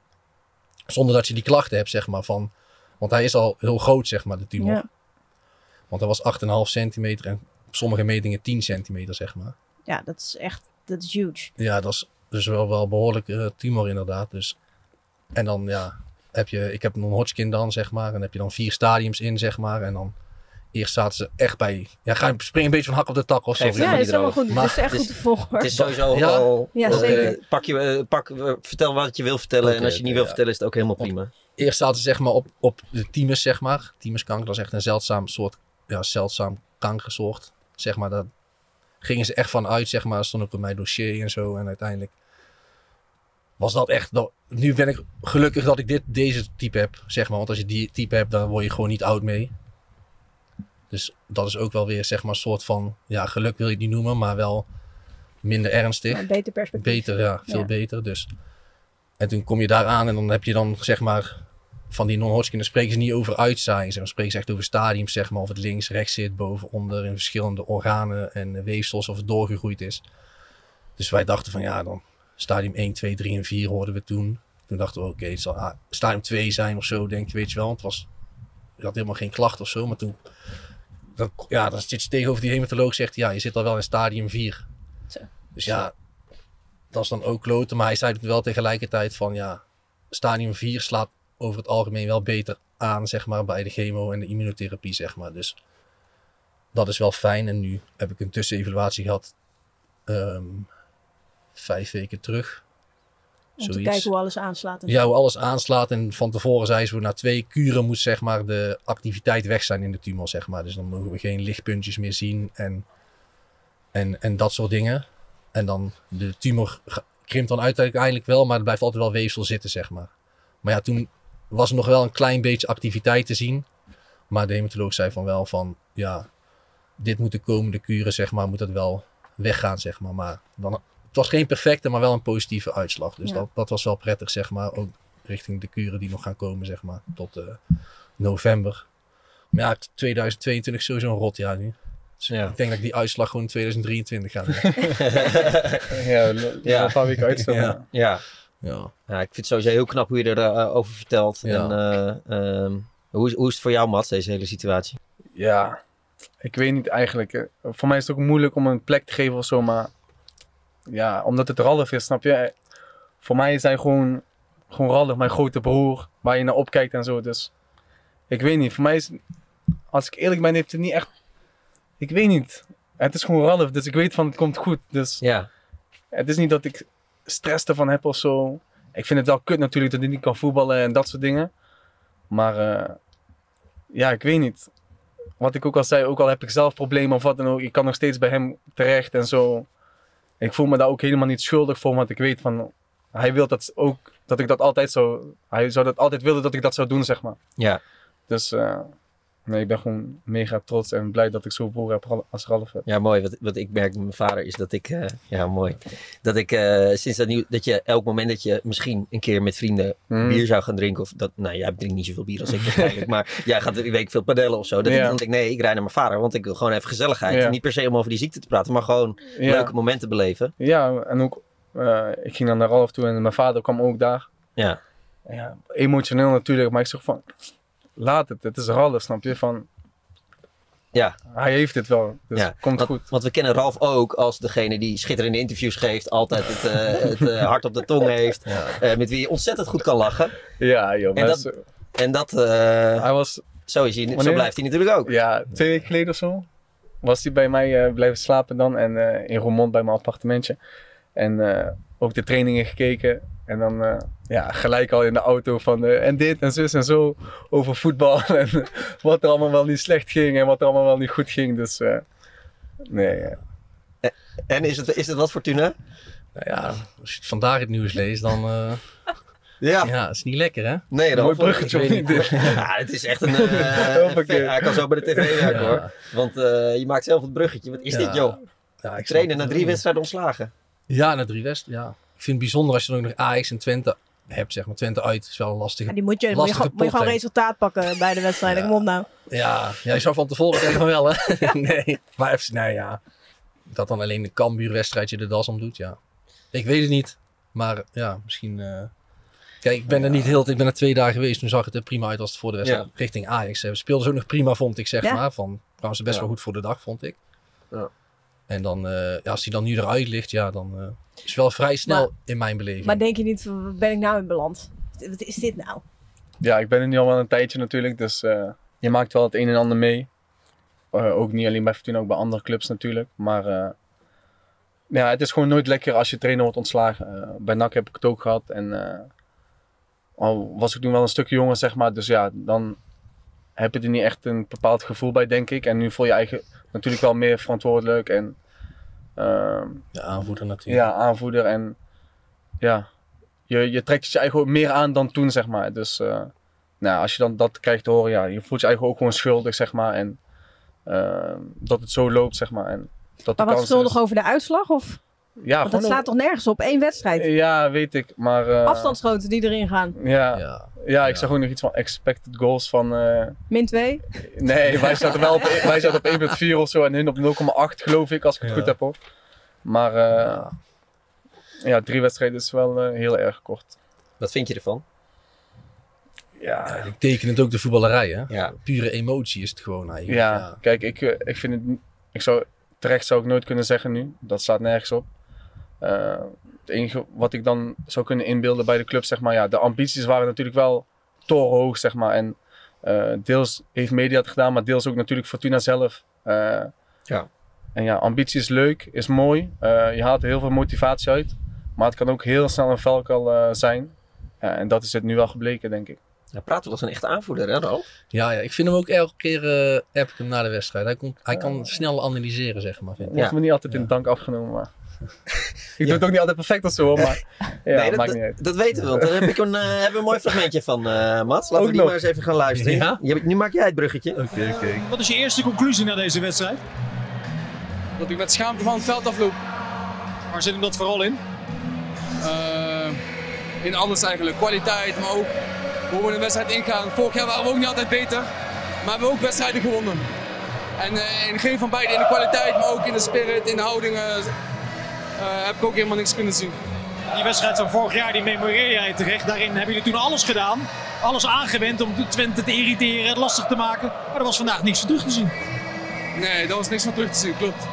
Zonder dat je die klachten hebt, zeg maar, van... Want hij is al heel groot, zeg maar, de tumor. Ja. Want hij was 8,5 centimeter en op sommige metingen 10 centimeter, zeg maar. ja, dat is echt dat is huge. Ja, dat is dus wel wel behoorlijk eh, tumor inderdaad. Dus. En dan ja, heb je, ik heb non-Hodgkin dan zeg maar. En dan heb je dan vier stadiums in zeg maar. En dan eerst zaten ze echt bij, ja ga spring een beetje van hak op de tak of sorry. Ja, dat is helemaal goed. Maar dat is echt het goed is- te volgen. Het is sowieso Ja? al... Ja, eh, zeker. pak je, eh, pak, eh, vertel wat je wil vertellen. en als je niet wil ja. vertellen, is het ook helemaal prima. Eerst zaten ze zeg maar op, op de thymus zeg maar. Thymuskanker, dat is echt een zeldzaam soort, ja zeldzaam kankersoort. Zeg maar, daar gingen ze echt van uit zeg maar. Stond ook op mijn dossier en zo. En uiteindelijk was dat echt, dat, nu ben ik gelukkig dat ik dit, deze type heb zeg maar. Want als je die type hebt, dan word je gewoon niet oud mee. Dus dat is ook wel weer zeg maar een soort van, ja geluk wil je het niet noemen, maar wel minder ernstig Een beter perspectief. beter, ja, veel Ja. beter. Dus. En toen kom je daar aan en dan heb je dan zeg maar van die non-Hodgkin, spreken ze niet over uitzaaiing. zeg maar. Dan spreken ze echt over stadiums, zeg maar, of het links, rechts zit, boven, onder, in verschillende organen en weefsels, of het doorgegroeid is. Dus wij dachten van ja, dan stadium 1, 2, 3 en 4 hoorden we toen. Toen dachten we oké, het zal ah, stadium 2 zijn of zo, denk je, weet je wel. Want het was, je had helemaal geen klacht of zo, maar toen, ja, dan zit je tegenover die hematoloog zegt ja, je zit al wel in stadium 4. Zo. Dus ja, dat is dan ook kloten. Maar hij zei het wel tegelijkertijd van ja, stadium 4 slaat over het algemeen wel beter aan, zeg maar, bij de chemo en de immunotherapie, zeg maar. Dus dat is wel fijn. En nu heb ik een tussenevaluatie gehad, ehm, vijf weken terug. Om te kijken hoe alles aanslaat. en Ja, hoe alles aanslaat. En van tevoren zei ze, na twee kuren moet zeg maar de activiteit weg zijn in de tumor, zeg maar. Dus dan mogen we geen lichtpuntjes meer zien en, en, en dat soort dingen. En dan de tumor krimpt dan uiteindelijk wel, maar er blijft altijd wel weefsel zitten, zeg maar. Maar ja, toen was er nog wel een klein beetje activiteit te zien. Maar de hematoloog zei van wel van, ja, dit moet de komende kuren, zeg maar, moet het wel weggaan, zeg maar. Maar dan, het was geen perfecte, maar wel een positieve uitslag. Dus Ja. dat, dat was wel prettig, zeg maar. Ook richting de kuren die nog gaan komen, zeg maar, tot eh, november. Maar ja, 2022 is sowieso een rotjaar nu. Dus Ja. ik denk dat ik die uitslag gewoon in 2023 ga doen. Ja, Ja. een paar weken uitstellen. Ja. Ja. Ja. ja, ik vind het sowieso heel knap hoe je erover over vertelt. Ja. En, eh, ehm, hoe, is, hoe is het voor jou, Mats, deze hele situatie? Ja, ik weet niet eigenlijk. eh, Voor mij is het ook moeilijk om een plek te geven of zo, maar ja, omdat het Ralf is, snap je? Eh, Voor mij is hij gewoon, gewoon Ralf, mijn grote broer, waar je naar opkijkt en zo. Dus ik weet niet, voor mij is, als ik eerlijk ben, heeft het niet echt, ik weet niet. Het is gewoon Ralf, dus ik weet van het komt goed. Dus Ja, het is niet dat ik stress ervan heb of zo. Ik vind het wel kut natuurlijk dat hij niet kan voetballen en dat soort dingen. Maar eh, ja, ik weet niet. Wat ik ook al zei, ook al heb ik zelf problemen of wat dan ook. Ik kan nog steeds bij hem terecht en zo. Ik voel me daar ook helemaal niet schuldig voor, want ik weet van... Hij wil dat ook, dat ik dat altijd zo... Hij zou dat altijd willen dat ik dat zou doen, zeg maar. Ja. Dus eh, nee, ik ben gewoon mega trots en blij dat ik zo'n broer heb als Ralf. Ja, mooi. Wat, wat ik merk met mijn vader is dat ik, eh, ja, mooi. Dat ik eh, sinds dat nieuw, dat je elk moment dat je misschien een keer met vrienden Hmm. bier zou gaan drinken, of dat, nou, jij drinkt niet zoveel bier als ik waarschijnlijk, maar jij gaat die week veel padellen of zo. Dat Ja. ik dan denk, nee, ik rijd naar mijn vader, want ik wil gewoon even gezelligheid. Ja. Niet per se om over die ziekte te praten, maar gewoon Ja. leuke momenten beleven. Ja, en ook, eh, ik ging dan naar Ralf toe en mijn vader kwam ook daar. Ja. Ja, emotioneel natuurlijk, maar ik zeg van, laat het, het is Ralf, snap je? Van, Ja. hij heeft het wel, dus ja. komt want, goed. Want we kennen Ralf ook als degene die schitterende interviews geeft, altijd het, eh, het eh, hart op de tong heeft, eh, met wie je ontzettend goed kan lachen. Ja, joh. En dat, zo- en dat hij was, zo, is hij, zo Wanneer? blijft hij natuurlijk ook. ja, twee weken geleden of zo, was hij bij mij blijven slapen dan en in Roermond bij mijn appartementje. En ook de trainingen gekeken. En dan eh, ja, gelijk al in de auto van eh, en dit en zus en zo over voetbal. En wat er allemaal wel niet slecht ging en wat er allemaal wel niet goed ging. Dus eh, nee, En is het, is het wat Fortuna? Nou ja, als je het vandaag het nieuws leest, dan... eh, Ja. ja, het is niet lekker, hè? Nee, mooi bruggetje. ik of niet? Ja, het is echt een. eh, een- hij kan zo bij de tv werken Ja. hoor. Want eh, je maakt zelf het bruggetje. Wat is Ja. dit, joh? Ja, ik Trainen na drie wedstrijden ontslagen. Ja, na drie west. Ja. Ik vind het bijzonder als je dan ook nog Ajax en Twente hebt, zeg maar. Twente uit is wel een lastige. Ja, die moet je, moet je, gewoon, moet je gewoon resultaat pakken bij de wedstrijden. Kom op nou. Ja, ja, je zou van tevoren denken van wel, hè? nee, maar FC, nee, ja. Dat dan alleen de Cambuur-wedstrijdje de das om doet, ja. Ik weet het niet, maar ja, misschien... eh, Kijk, ik ben er niet heel... Ik ben er twee dagen geweest, toen zag het er prima uit als het voor de wedstrijd Ja. richting Ajax. Ze speelden ze ook nog prima, vond ik, zeg Ja. maar. Van, trouwens, best Ja. wel goed voor de dag, vond ik. Ja. En dan, eh, ja, als hij dan nu eruit ligt, ja, dan eh, is het wel vrij snel Maar- in mijn beleving. Maar denk je niet, ben ik nou in beland? Wat is dit nou? ja, ik ben er nu al wel een tijdje natuurlijk. Dus eh, je maakt wel het een en ander mee. Eh, ook niet alleen bij Fortuna, ook bij andere clubs natuurlijk. Maar eh, ja, het is gewoon nooit lekker als je trainer wordt ontslagen. Eh, bij NAC heb ik het ook gehad. En eh, al was ik toen wel een stukje jonger, zeg maar. Dus ja, dan heb je er niet echt een bepaald gevoel bij, denk ik. En nu voel je eigen natuurlijk wel meer verantwoordelijk. En ehm, De aanvoerder natuurlijk. ja, aanvoerder. En ja, je, je trekt het je eigen ook meer aan dan toen, zeg maar. Dus eh, nou, als je dan dat krijgt te horen, ja, je voelt je eigen ook gewoon schuldig, zeg maar. En eh, dat het zo loopt, zeg maar. En dat de Maar wat schuldig is- over de uitslag? Of? Ja, Want dat slaat toch nergens op? Één wedstrijd. Ja, weet ik. Maar eh, Afstandsschoten die erin gaan. Ja, ja. Ja. ik zag ook nog iets van expected goals van... eh, Min 2. nee, wij zaten wel op, wij zaten op 1,4 of zo en hun op 0,8 geloof ik, als ik het Ja. goed heb hoor. Maar eh, Ja. ja, drie wedstrijden is wel eh, heel erg kort. Wat vind je ervan? Ja, Ik teken het ook de voetballerij, hè? Ja. Pure emotie is het gewoon eigenlijk. Ja, kijk, ik, ik vind het. Ik zou, terecht zou ik nooit kunnen zeggen nu. Dat staat nergens op. Eh, het enige wat ik dan zou kunnen inbeelden bij de club, zeg maar, ja, de ambities waren natuurlijk wel torenhoog, zeg maar. En eh, deels heeft media het gedaan, maar deels ook natuurlijk Fortuna zelf. Eh, Ja. En ja, ambitie is leuk, is mooi. Eh, je haalt er heel veel motivatie uit. Maar het kan ook heel snel een valkuil eh, zijn. Ja, en dat is het nu wel gebleken, denk ik. Hij praat wel als een echte aanvoerder, hè, Ralf? Ja, ja, ik vind hem ook elke keer eh app ik hem na de wedstrijd. Hij, komt, hij kan snel analyseren, zeg maar. Vind ik. Wordt me niet altijd in dank afgenomen, maar... ik doe het ook niet altijd perfect of zo, maar... Ja, nee, dat, maakt niet uit. dat, weten we. Want daar heb ik een, eh, hebben we een mooi fragmentje van, eh Mats. Laten Ook we die nog. maar eens even gaan luisteren. Ja? Je nu maak jij het bruggetje. Oké, oké. Wat is je eerste conclusie na deze wedstrijd? Dat ik met schaamte van het veld afloop. Waar zit hem dat vooral in? Eh, in alles eigenlijk. Kwaliteit, maar ook hoe we in de wedstrijd ingaan. Vorig jaar waren we ook niet altijd beter. Maar hebben we ook wedstrijden gewonnen. En eh, in geen van beide, in de kwaliteit, maar ook in de spirit, in de houding, eh, heb ik ook helemaal niks kunnen zien. Die wedstrijd van vorig jaar, die memoreer jij terecht. Daarin hebben jullie toen alles gedaan. Alles aangewend om Twente te irriteren, het lastig te maken. Maar er was vandaag niks van terug te zien. Nee, daar was niks van terug te zien, klopt.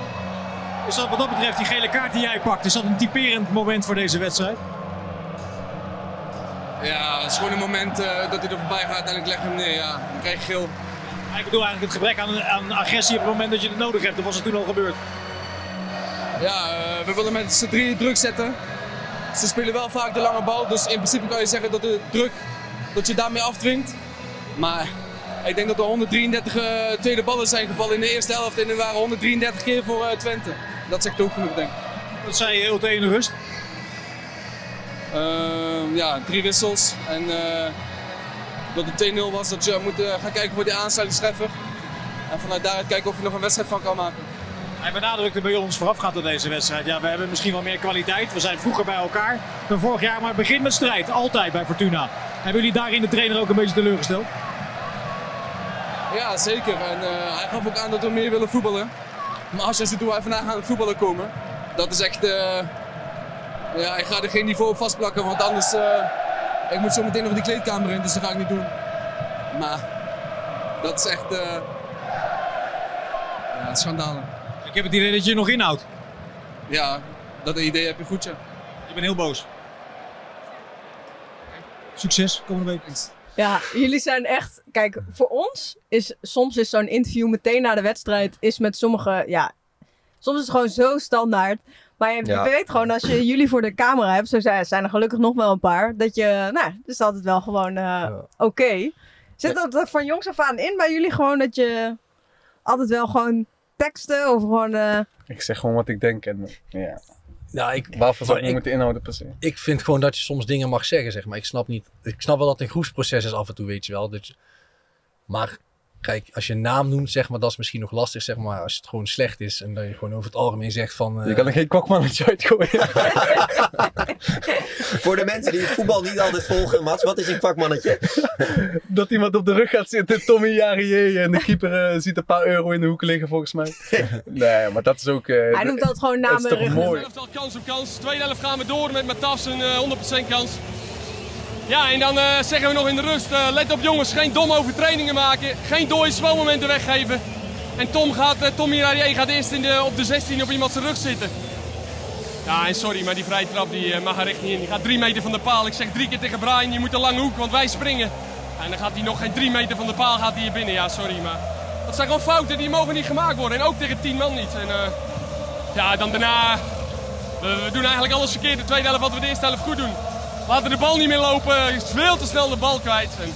Is dat wat dat betreft, die gele kaart die jij pakt, is dat een typerend moment voor deze wedstrijd? Ja, het is gewoon een moment eh, dat hij er voorbij gaat en ik leg hem neer. Ja, dan krijg je geel. Ik bedoel eigenlijk het gebrek aan, aan agressie op het moment dat je het nodig hebt. Dat was het toen al gebeurd. Ja, eh, we willen met z'n drieën druk zetten. Ze spelen wel vaak de lange bal, dus in principe kan je zeggen dat de druk, dat je daarmee afdwingt. Maar ik denk dat er 133 eh, tweede ballen zijn gevallen in de eerste helft en er waren 133 keer voor eh, Twente. Dat zegt ook genoeg, denk ik. Wat zei je in de rust? Ehm, ja, drie wissels. En dat het 2-0 was, dat je moet gaan kijken voor die aansluitingstreffer. En vanuit daaruit kijken of je nog een wedstrijd van kan maken. Hij benadrukte bij ons voorafgaand aan deze wedstrijd. Ja, we hebben misschien wel meer kwaliteit. We zijn vroeger bij elkaar dan vorig jaar, maar het begint met strijd. Altijd bij Fortuna. Hebben jullie daarin de trainer ook een beetje teleurgesteld? Ja, zeker. En eh, hij gaf ook aan dat we meer willen voetballen. Maar als je wij vandaag aan het voetballen komen, dat is echt. eh, ja, ik ga er geen niveau op vastplakken, want anders. eh, ik moet zo meteen nog die kleedkamer in, dus dat ga ik niet doen. Maar dat is echt. ja. Ik heb het idee dat je je nog inhoudt. Ja, dat idee heb je goed, ja. Je bent heel boos. Succes komende week. Ja, jullie zijn echt. Kijk, voor ons is soms is zo'n interview meteen na de wedstrijd is met sommige. Ja, soms is het gewoon zo standaard. Maar je Ja. weet gewoon als je jullie voor de camera hebt, zo zijn, zijn er gelukkig nog wel een paar, dat je, nou, het is altijd wel gewoon eh, oké. Zit dat er van jongs af aan in bij jullie gewoon dat je altijd wel gewoon teksten of gewoon. eh, Ik zeg gewoon wat ik denk en ja. Ja, ik, Waarvoor zou ik ik- moeten inhouden per se? ik vind gewoon dat je soms dingen mag zeggen, zeg maar. Ik snap niet. Ik snap wel dat het een groepsproces is af en toe, weet je wel. Dat je- maar kijk, als je een naam noemt, zeg maar, dat is misschien nog lastig, zeg maar. Als het gewoon slecht is en dat je gewoon over het algemeen zegt van. eh, Je kan er geen kwakmannetje uitgooien. Voor de mensen die het voetbal niet altijd volgen, Mats, wat is een kwakmannetje? dat iemand op de rug gaat zitten, Tommy Jarier en de keeper eh, ziet een paar euro in de hoek liggen volgens mij. Nee, maar dat is ook... eh, hij noemt dat gewoon namen. is toch regelen. mooi. Elftal kans op kans. Tweede helft gaan we door met Matafs een eh, 100% kans. Ja, en dan eh, zeggen we nog in de rust, eh, let op jongens, geen domme overtredingen maken. Geen dode spelmomenten weggeven. En Tom gaat, eh, Tom gaat eerst in de, op de 16 op iemand zijn rug zitten. Ja, en sorry, maar die vrije trap die, mag er echt niet in. Die gaat drie meter van de paal. Ik zeg drie keer tegen Brian, je moet een lange hoek, want wij springen. En dan gaat hij nog geen drie meter van de paal gaat hier binnen. Ja, sorry, maar dat zijn gewoon fouten die mogen niet gemaakt worden. En ook tegen tien man niet. En, ja, dan daarna we doen eigenlijk alles verkeerd. De tweede helft wat we de eerste helft goed doen. Laten de bal niet meer lopen. Is veel te snel de bal kwijt. En,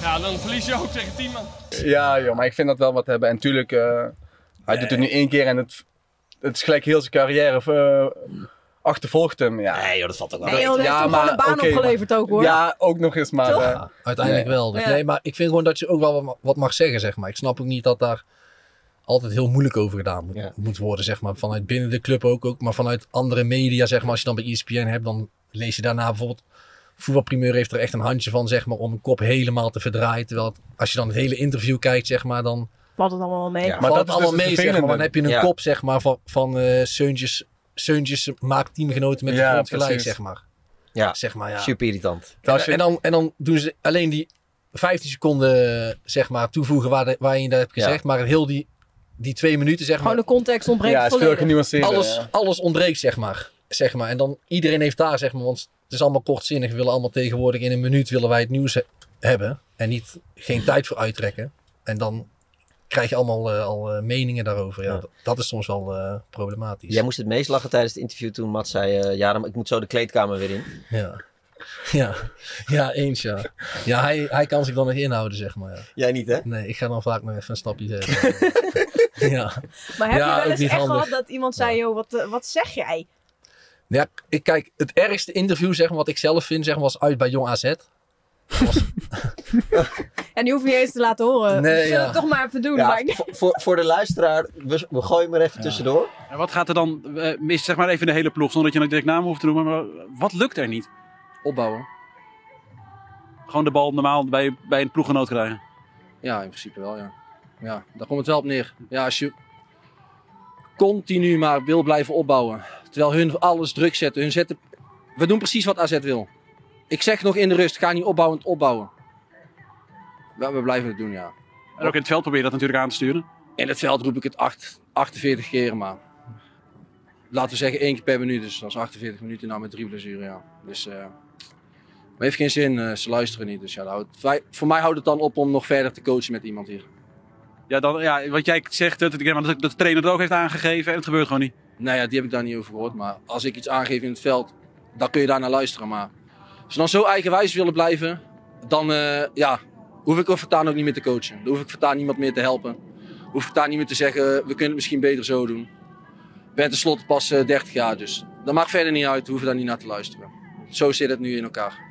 ja, dan verlies je ook tegen 10 man. Ja, joh, maar ik vind dat wel wat hebben. En tuurlijk, eh, hij doet het nu één keer en het, het is gelijk heel zijn carrière eh, achtervolgt hem. Ja. Nee, joh, dat valt ook wel Nee, joh, dat heeft hem gewoon een baan oké, opgeleverd ook hoor. Ja, ook nog eens, maar... Eh, Ja, uiteindelijk nee. wel. Dus Ja. Nee, maar ik vind gewoon dat je ook wel wat, mag zeggen, zeg maar. Ik snap ook niet dat daar altijd heel moeilijk over gedaan moet, moet worden, zeg maar. Vanuit binnen de club ook, ook, maar vanuit andere media, zeg maar. Als je dan bij ESPN hebt, dan lees je daarna bijvoorbeeld... Voetbalprimeur heeft er echt een handje van, zeg maar, om een kop helemaal te verdraaien. Terwijl het- als je dan het hele interview kijkt, zeg maar, dan Valt het allemaal mee. ja, Maar valt dat het allemaal dus mee, zeg maar. Dan heb je een Ja. kop, zeg maar, van, van eh Seuntjes, Seuntjes maakt teamgenoten met de Ja, grond gelijk, precies. zeg maar. Ja, Zeg maar, ja. super irritant. En, Als je- en, dan, en dan doen ze alleen die 15 seconden zeg maar, toevoegen waar, de, waar je dat hebt Ja. gezegd. Maar heel die, die twee minuten, zeg Gewoon maar, de context ontbreekt ja, het is veel alles, ja. alles ontbreekt, zeg maar. Zeg maar. En dan iedereen heeft daar, zeg maar, want het is allemaal kortzinnig. We willen allemaal tegenwoordig in een minuut willen wij het nieuws he- hebben. En niet, geen tijd voor uittrekken. En dan krijg je allemaal eh, al eh, meningen daarover. Ja, Ja. Dat, dat is soms wel eh, problematisch. Jij moest het meest lachen tijdens het interview toen Mats zei... ja, dan, ik moet zo de kleedkamer weer in. Ja. Ja, ja eens ja. Ja, hij, hij kan zich dan nog inhouden, zeg maar. Ja. Jij niet, hè? Nee, ik ga dan vaak nog even een stapje zetten. ja. Maar heb Ja, je wel eens echt handig. gehad dat iemand zei, joh, wat, wat zeg jij? Ja, ik kijk, het ergste interview, zeg maar, wat ik zelf vind, zeg maar, was uit bij Jong AZ. En die hoef je niet eens te laten horen. Nee, we ja. het toch maar even doen. Ja, maar voor, voor, de luisteraar, we, we gooien maar even tussendoor. En wat gaat er dan eh, mis, zeg maar even de hele ploeg, zonder dat je nog direct namen hoeft te noemen. Maar wat lukt er niet? Opbouwen. Gewoon de bal normaal bij, bij een ploeggenoot krijgen. Ja, in principe wel, ja. Ja, daar komt het wel op neer. Ja, als je continu maar wil blijven opbouwen. Terwijl hun alles druk zetten. Hun zetten... We doen precies wat AZ wil. Ik zeg nog in de rust, ga niet opbouwend opbouwen. We blijven het doen, ja. En ook in het veld probeer je dat natuurlijk aan te sturen. In het veld roep ik het acht, 48 keer, maar laten we zeggen één keer per minuut. Dus dat is 48 minuten nou met drie blessuren, ja. Dus, eh maar heeft geen zin, eh, ze luisteren niet. Dus ja, houdt- voor mij houdt het dan op om nog verder te coachen met iemand hier. Ja, dan, ja wat jij zegt, dat, dat dat de trainer het ook heeft aangegeven en het gebeurt gewoon niet. Nou ja, die heb ik daar niet over gehoord. Maar als ik iets aangeef in het veld, dan kun je daar naar luisteren. Maar als ze dan zo eigenwijs willen blijven, dan eh, ja, hoef ik ook voortaan ook niet meer te coachen. Dan hoef ik voortaan niemand meer te helpen. Hoef ik voortaan niet meer te zeggen, we kunnen het misschien beter zo doen. Ik ben tenslotte pas eh, 30 jaar, dus dat maakt verder niet uit. We hoeven daar niet naar te luisteren. Zo zit het nu in elkaar.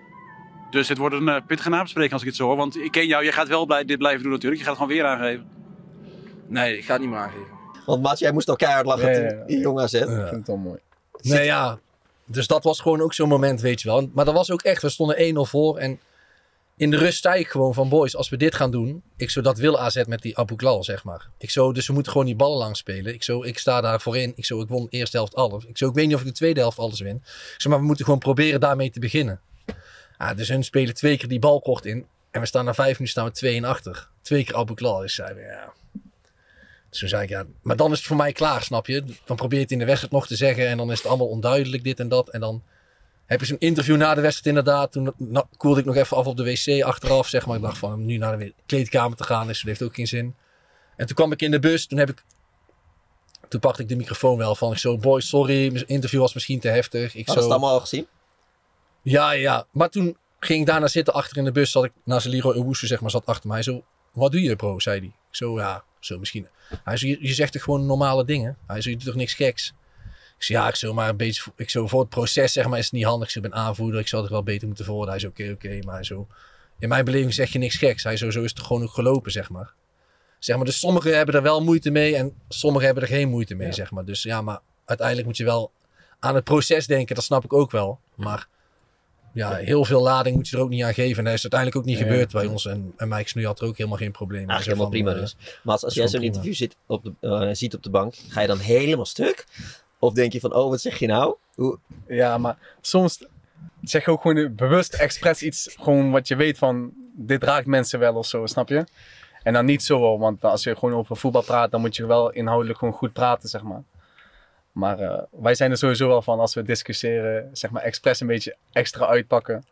Dus dit wordt een uh, pittige nabespreking als ik het zo hoor. Want ik ken jou, jij gaat wel blij, dit blijven doen natuurlijk. Je gaat het gewoon weer aangeven. Nee, ik ga het niet meer aangeven. Want Mats, jij moest al keihard lachen Ja, ja, toen die jongen AZ. Ik vind het wel mooi. Nee, ja. Dus dat was gewoon ook zo'n moment, weet je wel. Maar dat was ook echt, we stonden 1-0 voor. En in de rust zei ik gewoon van, boys, als we dit gaan doen. Ik zo, dat wil AZ met die Abu Klal, zeg maar. Ik zo, dus we moeten gewoon die ballen lang spelen. Ik zo, ik sta daar voorin. Ik zo, ik won de eerste helft alles. Ik zo, ik weet niet of ik de tweede helft alles win. Ik zo, maar we moeten gewoon proberen daarmee te beginnen. Ja, dus hun spelen twee keer die bal kort in. En we staan na vijf minuten staan we 2 achter. Twee keer Abu Klal. Dus zei we, ja... Toen zei ik, ja, maar dan is het voor mij klaar, snap je? Dan probeer je het in de wedstrijd nog te zeggen en dan is het allemaal onduidelijk, dit en dat. En dan heb je zo'n interview na de wedstrijd inderdaad. Toen nou, koelde ik nog even af op de wc achteraf, zeg maar. Ik dacht van, nu naar de kleedkamer te gaan, dus dat heeft ook geen zin. En toen kwam ik in de bus, toen heb ik... Toen pakte ik de microfoon wel van, ik zo, boy, sorry, mijn interview was misschien te heftig. Ik Hadden zo, het allemaal al gezien? ja, ja. Maar toen ging ik daarna zitten achter in de bus. Zat ik naast Leroy Owusu, zeg maar, zat achter mij. Zo, wat doe je bro, zei hij. Zo, ja, zo misschien. Hij zo, je, je zegt toch gewoon normale dingen? Hij zo, je doet toch niks geks? Ik zei, ja, ik zo, maar een beetje, ik zo, voor het proces, zeg maar, is het niet handig. Ik ben aanvoerder, ik zou het wel beter moeten voorden. Hij zo, oké, oké. Maar zo, in mijn beleving zeg je niks geks. Hij zo, zo is het gewoon ook gelopen, zeg maar. Zeg maar, dus sommigen hebben er wel moeite mee en sommigen hebben er geen moeite mee, zeg maar. Dus ja, maar uiteindelijk moet je wel aan het proces denken, dat snap ik ook wel. Maar ja, heel veel lading moet je er ook niet aan geven. En dat is uiteindelijk ook niet Ja. gebeurd bij ons. En, en Mike Snoei had er ook helemaal geen probleem mee. Eigenlijk helemaal van, prima eh, dus. Maar als, als jij zo'n interview zit op de, eh, ziet op de bank, ga je dan helemaal stuk? Of denk je van, oh, wat zeg je nou? Hoe... Ja, maar soms zeg je ook gewoon bewust expres iets, gewoon wat je weet van, dit raakt mensen wel of zo, snap je? En dan niet zo, want als je gewoon over voetbal praat, dan moet je wel inhoudelijk gewoon goed praten, zeg maar. Maar eh, wij zijn er sowieso wel van als we discussiëren, zeg maar, expres een beetje extra uitpakken.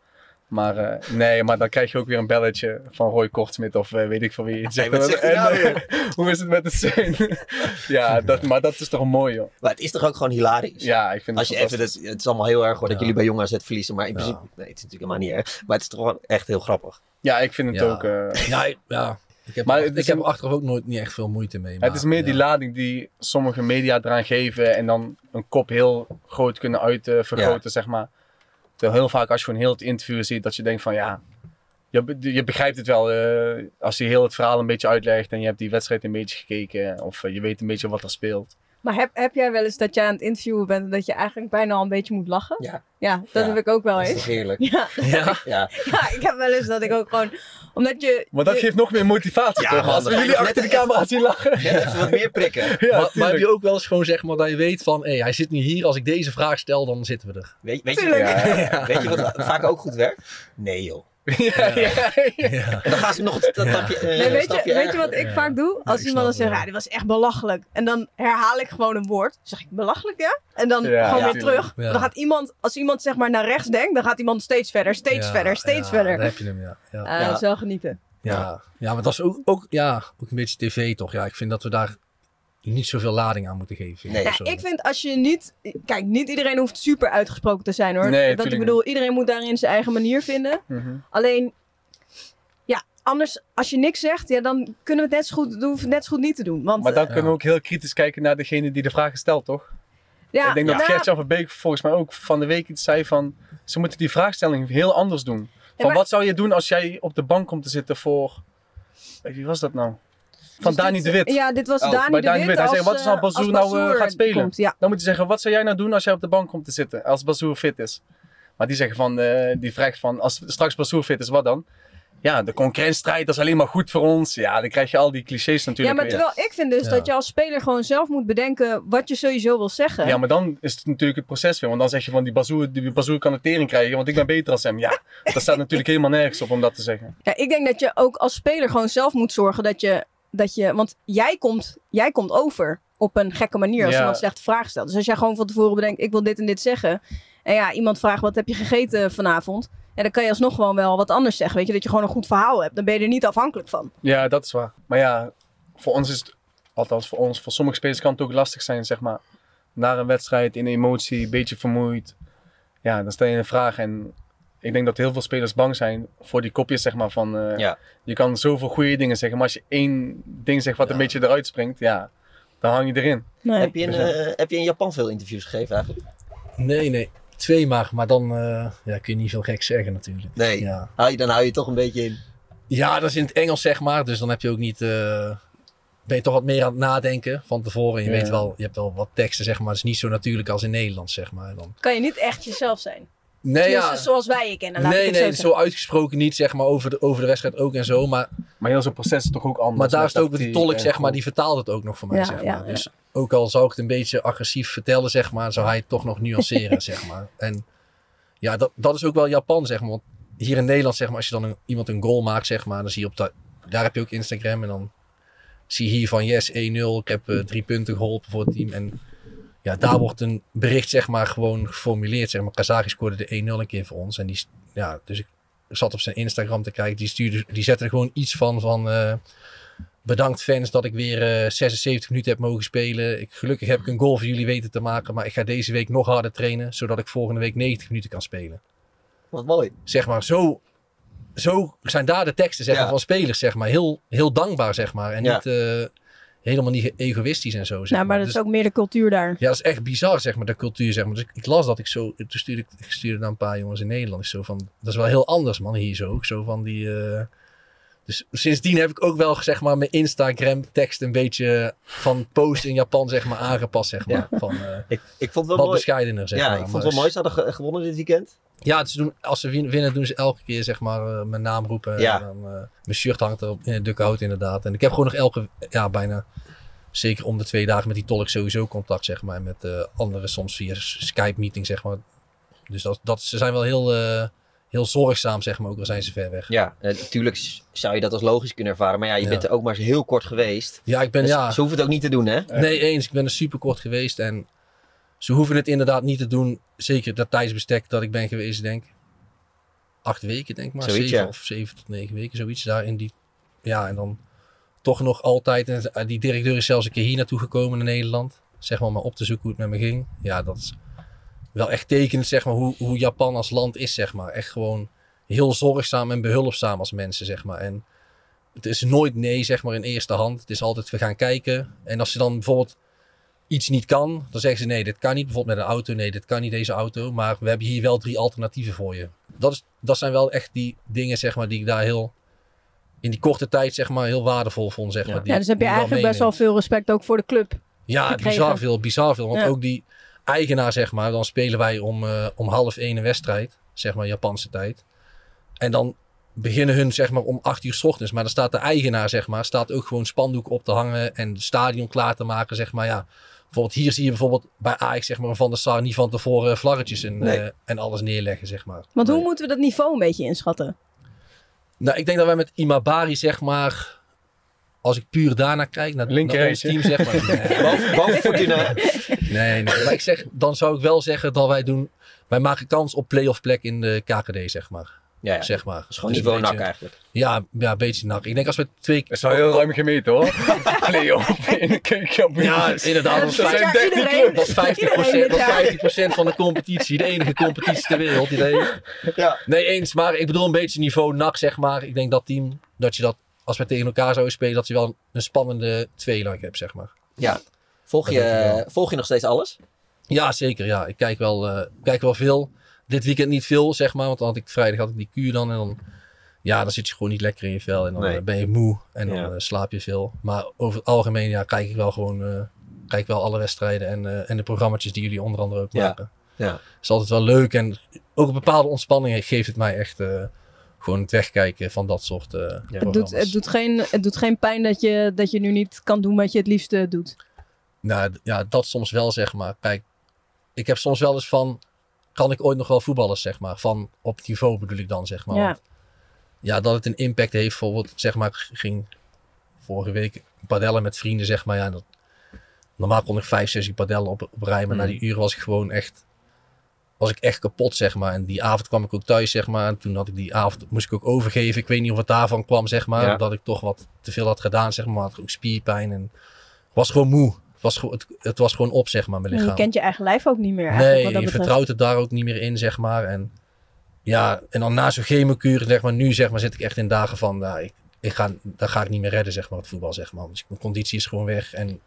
Maar eh, nee, maar dan krijg je ook weer een belletje van Roy Kortsmit of eh, weet ik van wie. Hey, wat zegt nou En, hoe is het met de zeun? ja, dat, maar dat is toch mooi, joh. Maar het is toch ook gewoon hilarisch? Ja, ik vind Als het je even, fantastisch. het, het is allemaal heel erg hoor, dat Ja. jullie bij Jong AZ verliezen. Maar in principe, nee, het is natuurlijk helemaal niet erg. Maar het is toch wel echt heel grappig. Ja, ik vind het Ja. ook. eh, Ja, ja. Ik heb, Maar ik heb een- er achteraf ook nooit niet echt veel moeite mee. het is meer die lading die sommige media eraan geven en dan een kop heel groot kunnen uitvergroten, Ja. zeg maar. Terwijl heel vaak als je gewoon heel het interview ziet, dat je denkt van ja, je, je begrijpt het wel eh, als hij heel het verhaal een beetje uitlegt en je hebt die wedstrijd een beetje gekeken of eh, je weet een beetje wat er speelt. Maar heb, heb jij wel eens dat jij aan het interviewen bent en dat je eigenlijk bijna al een beetje moet lachen? Ja. Ja, dat Ja, heb ik ook wel dat is eens. heerlijk? Ja. Ja. ja. ja, ik heb wel eens dat ik ook gewoon... Omdat je... Maar dat je- geeft nog meer motivatie Ja, toch? man, Als we jullie achter de camera zien lachen. Net even wat meer prikken. Ja, maar, maar heb je ook wel eens gewoon zeg maar dat je weet van, hé, hij zit nu hier. Als ik deze vraag stel, dan zitten we er. Weet, weet, je, ja. weet je wat vaak ook goed werkt? Nee joh. Ja, ja, ja. En dan gaan ze nog een dat stapje, eh, Nee, weet, stapje je, weet je erger. wat ik vaak doe? Als iemand dan zegt, ja, dit was echt belachelijk. En dan herhaal ik gewoon een woord. zeg ik, belachelijk ja? En dan Ja, gewoon ja, weer terug. Ja. Dan gaat iemand, als iemand zeg maar naar rechts denkt, dan gaat iemand steeds verder, steeds Ja, verder, steeds ja, verder. Daar heb je hem, ja. ja. Ah, Ja. Dat is wel genieten. Ja, ja maar dat is ook, ook, ja, ook een beetje tv toch? Ja, ik vind dat we daar niet zoveel lading aan moeten geven. Nee. Ja, ik vind als je niet... Kijk, niet iedereen hoeft super uitgesproken te zijn hoor. Nee, dat ik bedoel, iedereen moet daarin zijn eigen manier vinden. Mhm. Alleen, ja, anders, als je niks zegt, ja, dan kunnen we het net zo goed, doen, net zo goed niet te doen. Want, Maar dan kunnen we ook heel kritisch kijken naar degene die de vragen stelt, toch? ja, ik denk dat nou, Gert-Jan van Beek volgens mij ook van de week iets zei van... Ze moeten die vraagstelling heel anders doen. Van maar- wat zou je doen als jij op de bank komt te zitten voor... Wie was dat nou? Van dus Dani dit- de Wit. Ja, dit was Oh, Dani bij de Dani Wit. de Wit. Hij als, zei, wat is nou eh, Bazoer nou, eh, gaat spelen? Komt, ja. Dan moet je zeggen, wat zou jij nou doen als jij op de bank komt te zitten? Als Bazoer fit is. Maar die zeggen van, eh, die vraagt van, als straks Bazoer fit is, wat dan? Ja, de concurrentiestrijd, dat is alleen maar goed voor ons. Ja, dan krijg je al die clichés Ja, natuurlijk maar weer. terwijl ik vind dus Ja. dat je als speler gewoon zelf moet bedenken wat je sowieso wil zeggen. Ja, maar dan is het natuurlijk het proces weer. Want dan zeg je van die Bazoer, die Bazoer kan een tering krijgen, want ik ben beter als hem. Ja, dat staat natuurlijk helemaal nergens op om dat te zeggen. Ja, ik denk dat je ook als speler gewoon zelf moet zorgen dat je... Dat je want jij komt, jij komt over op een gekke manier als Ja. iemand slechte vraag stelt. Dus als jij gewoon van tevoren bedenkt, ik wil dit en dit zeggen. En ja, iemand vraagt, wat heb je gegeten vanavond? En dan kan je alsnog gewoon wel wat anders zeggen. Weet je, dat je gewoon een goed verhaal hebt. Dan ben je er niet afhankelijk van. Ja, dat is waar. Maar ja, voor ons is het, althans voor ons, voor sommige spelers kan het ook lastig zijn, zeg maar. Na een wedstrijd, in emotie, een beetje vermoeid. ja, dan stel je een vraag en ik denk dat heel veel spelers bang zijn voor die kopjes, zeg maar, van eh, Ja. je kan zoveel goede dingen zeggen, maar als je één ding zegt wat een beetje eruit springt, ja, dan hang je erin. Heb, je in, Dus, ja. eh, heb je in Japan veel interviews gegeven eigenlijk? Nee, nee. Twee maar, maar dan eh, ja, kun je niet veel gek zeggen natuurlijk. Nee. Ja. Hou je, dan hou je toch een beetje in. Ja, dat is in het Engels zeg maar. Dus dan heb je ook niet. eh, ben je toch wat meer aan het nadenken van tevoren. En je Ja. weet wel, je hebt wel wat teksten zeg maar. Het is niet zo natuurlijk als in Nederland zeg maar. Dan. Kan je niet echt jezelf zijn. Nee, ja. zoals wij je kennen. Laat nee, ik het nee, zo uitgesproken niet zeg maar over de, over de wedstrijd ook en zo. Maar, maar heel zo'n proces is toch ook anders. Maar daar is het ook tactiek tolk zeg maar. Die vertaalt het ook nog voor mij Ja, zeg maar. ja. Dus ook al zou ik het een beetje agressief vertellen zeg maar. Zou hij het toch nog nuanceren zeg maar. En ja, dat, dat is ook wel Japan zeg maar. Want hier in Nederland zeg maar. Als je dan een, iemand een goal maakt zeg maar. Dan zie je op dat. Daar heb je ook Instagram en dan zie je hier van yes 1-0. Ik heb eh, drie punten geholpen voor het team. En ja, daar wordt een bericht zeg maar gewoon geformuleerd. Zeg maar. Kazachis scoorde de 1-0 een keer voor ons. En die, ja, dus ik zat op zijn Instagram te kijken. Die, stuurde, die zette er gewoon iets van van... eh, bedankt fans dat ik weer eh, 76 minuten heb mogen spelen. Ik, gelukkig heb ik een goal voor jullie weten te maken. Maar ik ga deze week nog harder trainen. Zodat ik volgende week 90 minuten kan spelen. Wat mooi. Zeg maar, zo, zo zijn daar de teksten zeg Ja. maar, van spelers. Zeg maar. heel, heel dankbaar zeg maar. En Ja. niet, eh, helemaal niet egoïstisch en zo. Zeg Nou, maar dat Dus- is ook meer de cultuur daar. ja, dat is echt bizar, zeg maar, de cultuur, zeg maar. Dus ik, ik las dat ik zo, toen stuurde ik, ik stuurde naar een paar jongens in Nederland. Ik zo van, dat is wel heel anders, man, hier zo. Zo van die, eh, dus sindsdien heb ik ook wel, zeg maar, mijn Instagram tekst een beetje van post in Japan, zeg maar, aangepast, zeg maar. Van, eh, ik, ik vond het wel wat mooi. bescheidener, zeg ja, maar. ik vond het wel mooi. Ze hadden ge- gewonnen dit weekend. ja, ze doen, als ze win- winnen, doen ze elke keer zeg maar eh, mijn naam roepen. Ja. En dan, eh, mijn shirt hangt er op in het duckhout inderdaad. En ik heb gewoon nog elke, ja bijna, zeker om de twee dagen met die tolk sowieso contact zeg maar. En met anderen soms via Skype meeting zeg maar. Dus dat, dat, ze zijn wel heel, heel zorgzaam zeg maar, ook al zijn ze ver weg. Ja, eh, natuurlijk s- zou je dat als logisch kunnen ervaren. Maar ja, je Ja. bent er ook maar eens heel kort geweest. Ja, ik ben Dus ja. Ze hoeven het ook niet te doen, hè? Nee, eens. Ik ben er super kort geweest. En ze hoeven het inderdaad niet te doen. Zeker dat tijdsbestek dat ik ben geweest, denk ik. Acht weken, denk ik maar. Zoiets, zeven ja. of zeven tot negen weken, zoiets daar in die. Ja, en dan toch nog altijd. En eh, die directeur is zelfs een keer hier naartoe gekomen in Nederland. Zeg maar, maar op te zoeken hoe het met me ging. Ja, dat is wel echt tekenend, zeg maar, hoe, hoe Japan als land is, zeg maar. Echt gewoon heel zorgzaam en behulpzaam als mensen, zeg maar. En het is nooit nee, zeg maar, in eerste hand. Het is altijd, we gaan kijken. En als ze dan bijvoorbeeld iets niet kan, dan zeggen ze nee, dit kan niet. Bijvoorbeeld met een auto, nee, dit kan niet deze auto. Maar we hebben hier wel drie alternatieven voor je. Dat, is, dat zijn wel echt die dingen, zeg maar, die ik daar heel in die korte tijd, zeg maar, heel waardevol vond, zeg maar. die- Ja, dus heb je eigenlijk best wel veel respect ook voor de club. Ja, gekregen. bizar veel, bizar veel. Want Ja. ook die eigenaar, zeg maar, dan spelen wij om, eh, om half één een wedstrijd, zeg maar, Japanse tijd. En dan beginnen hun, zeg maar, om acht uur s ochtends. Maar dan staat de eigenaar, zeg maar, staat ook gewoon spandoeken op te hangen en het stadion klaar te maken, zeg maar, ja. Bijvoorbeeld hier zie je bijvoorbeeld bij Ajax, zeg maar, Van der Sar niet van tevoren vlaggetjes en, Nee. eh, en alles neerleggen, zeg maar. Want hoe moeten we dat niveau een beetje inschatten? Nou, ik denk dat wij met Imabari, zeg maar, als ik puur daarna kijk, naar, naar ons team, zeg maar. Nee. Boven- boven Fortuna. Nee, nee. Maar ik zeg, dan zou ik wel zeggen dat wij doen, wij maken kans op play-off plek in de KKD, zeg maar. Ja, ja. Zeg maar. Dat is gewoon Dus niveau nak eigenlijk. Ja, ja, een beetje nak. Ik denk als we twee... Dat is wel heel ruim gemeten hoor. Play-off in de keukenkampioen. Ja, inderdaad. Dat zijn vijf- 13 clubs. dat is 50%, Iedereen dat is dit 50 van de competitie. De enige competitie ter wereld. Die. Ja. Nee, eens. Maar ik bedoel een beetje niveau nak, zeg maar. Ik denk dat team, dat je dat, als we tegen elkaar zouden spelen, dat je wel een spannende tweeluik hebt, zeg maar. Ja. Volg je, volg je nog steeds alles? Ja, zeker. Ja. Ik kijk wel, eh, kijk wel veel. Dit weekend niet veel, zeg maar. Want dan had ik vrijdag had ik die kuur dan. En dan, ja, dan zit je gewoon niet lekker in je vel. En dan Nee. eh, ben je moe. En dan Ja. eh, slaap je veel. Maar over het algemeen, ja, kijk ik wel gewoon... eh, kijk wel alle wedstrijden en, eh, en de programma's die jullie onder andere ook Ja. maken. Ja. is altijd wel leuk. En ook een bepaalde ontspanning geeft het mij echt... eh, gewoon het wegkijken van dat soort eh Het, doet, programma's. het, doet geen, het doet geen pijn dat je, dat je nu niet kan doen wat je het liefste doet. Nou ja, dat soms wel, zeg maar. Kijk, ik heb soms wel eens van, kan ik ooit nog wel voetballen, zeg maar. Van op het niveau bedoel ik dan, zeg maar. Ja. Want, ja, dat het een impact heeft. Bijvoorbeeld, zeg maar, ik ging vorige week padellen met vrienden, zeg maar. Ja, dat, normaal kon ik vijf, zes uur padellen op, op rij, maar na Mm. die uren was ik gewoon echt, was ik echt kapot, zeg maar. En die avond kwam ik ook thuis, zeg maar. En toen had ik die avond, moest ik ook overgeven. Ik weet niet of het daarvan kwam, zeg maar. Ja. Dat ik toch wat te veel had gedaan, zeg maar. Had ook spierpijn en was gewoon moe. Het was, gewoon- het, het was gewoon op, zeg maar, mijn En lichaam. je kent je eigen lijf ook niet meer eigenlijk, Nee, wat dat je vertrouwt het daar ook niet meer in, zeg maar. En ja, en dan na zo'n chemokuur, zeg maar, nu zeg maar, zit ik echt in dagen van, nou, ik, ik ga, dat ga ik niet meer redden, zeg maar, het voetbal, zeg maar. Dus mijn conditie is gewoon weg. En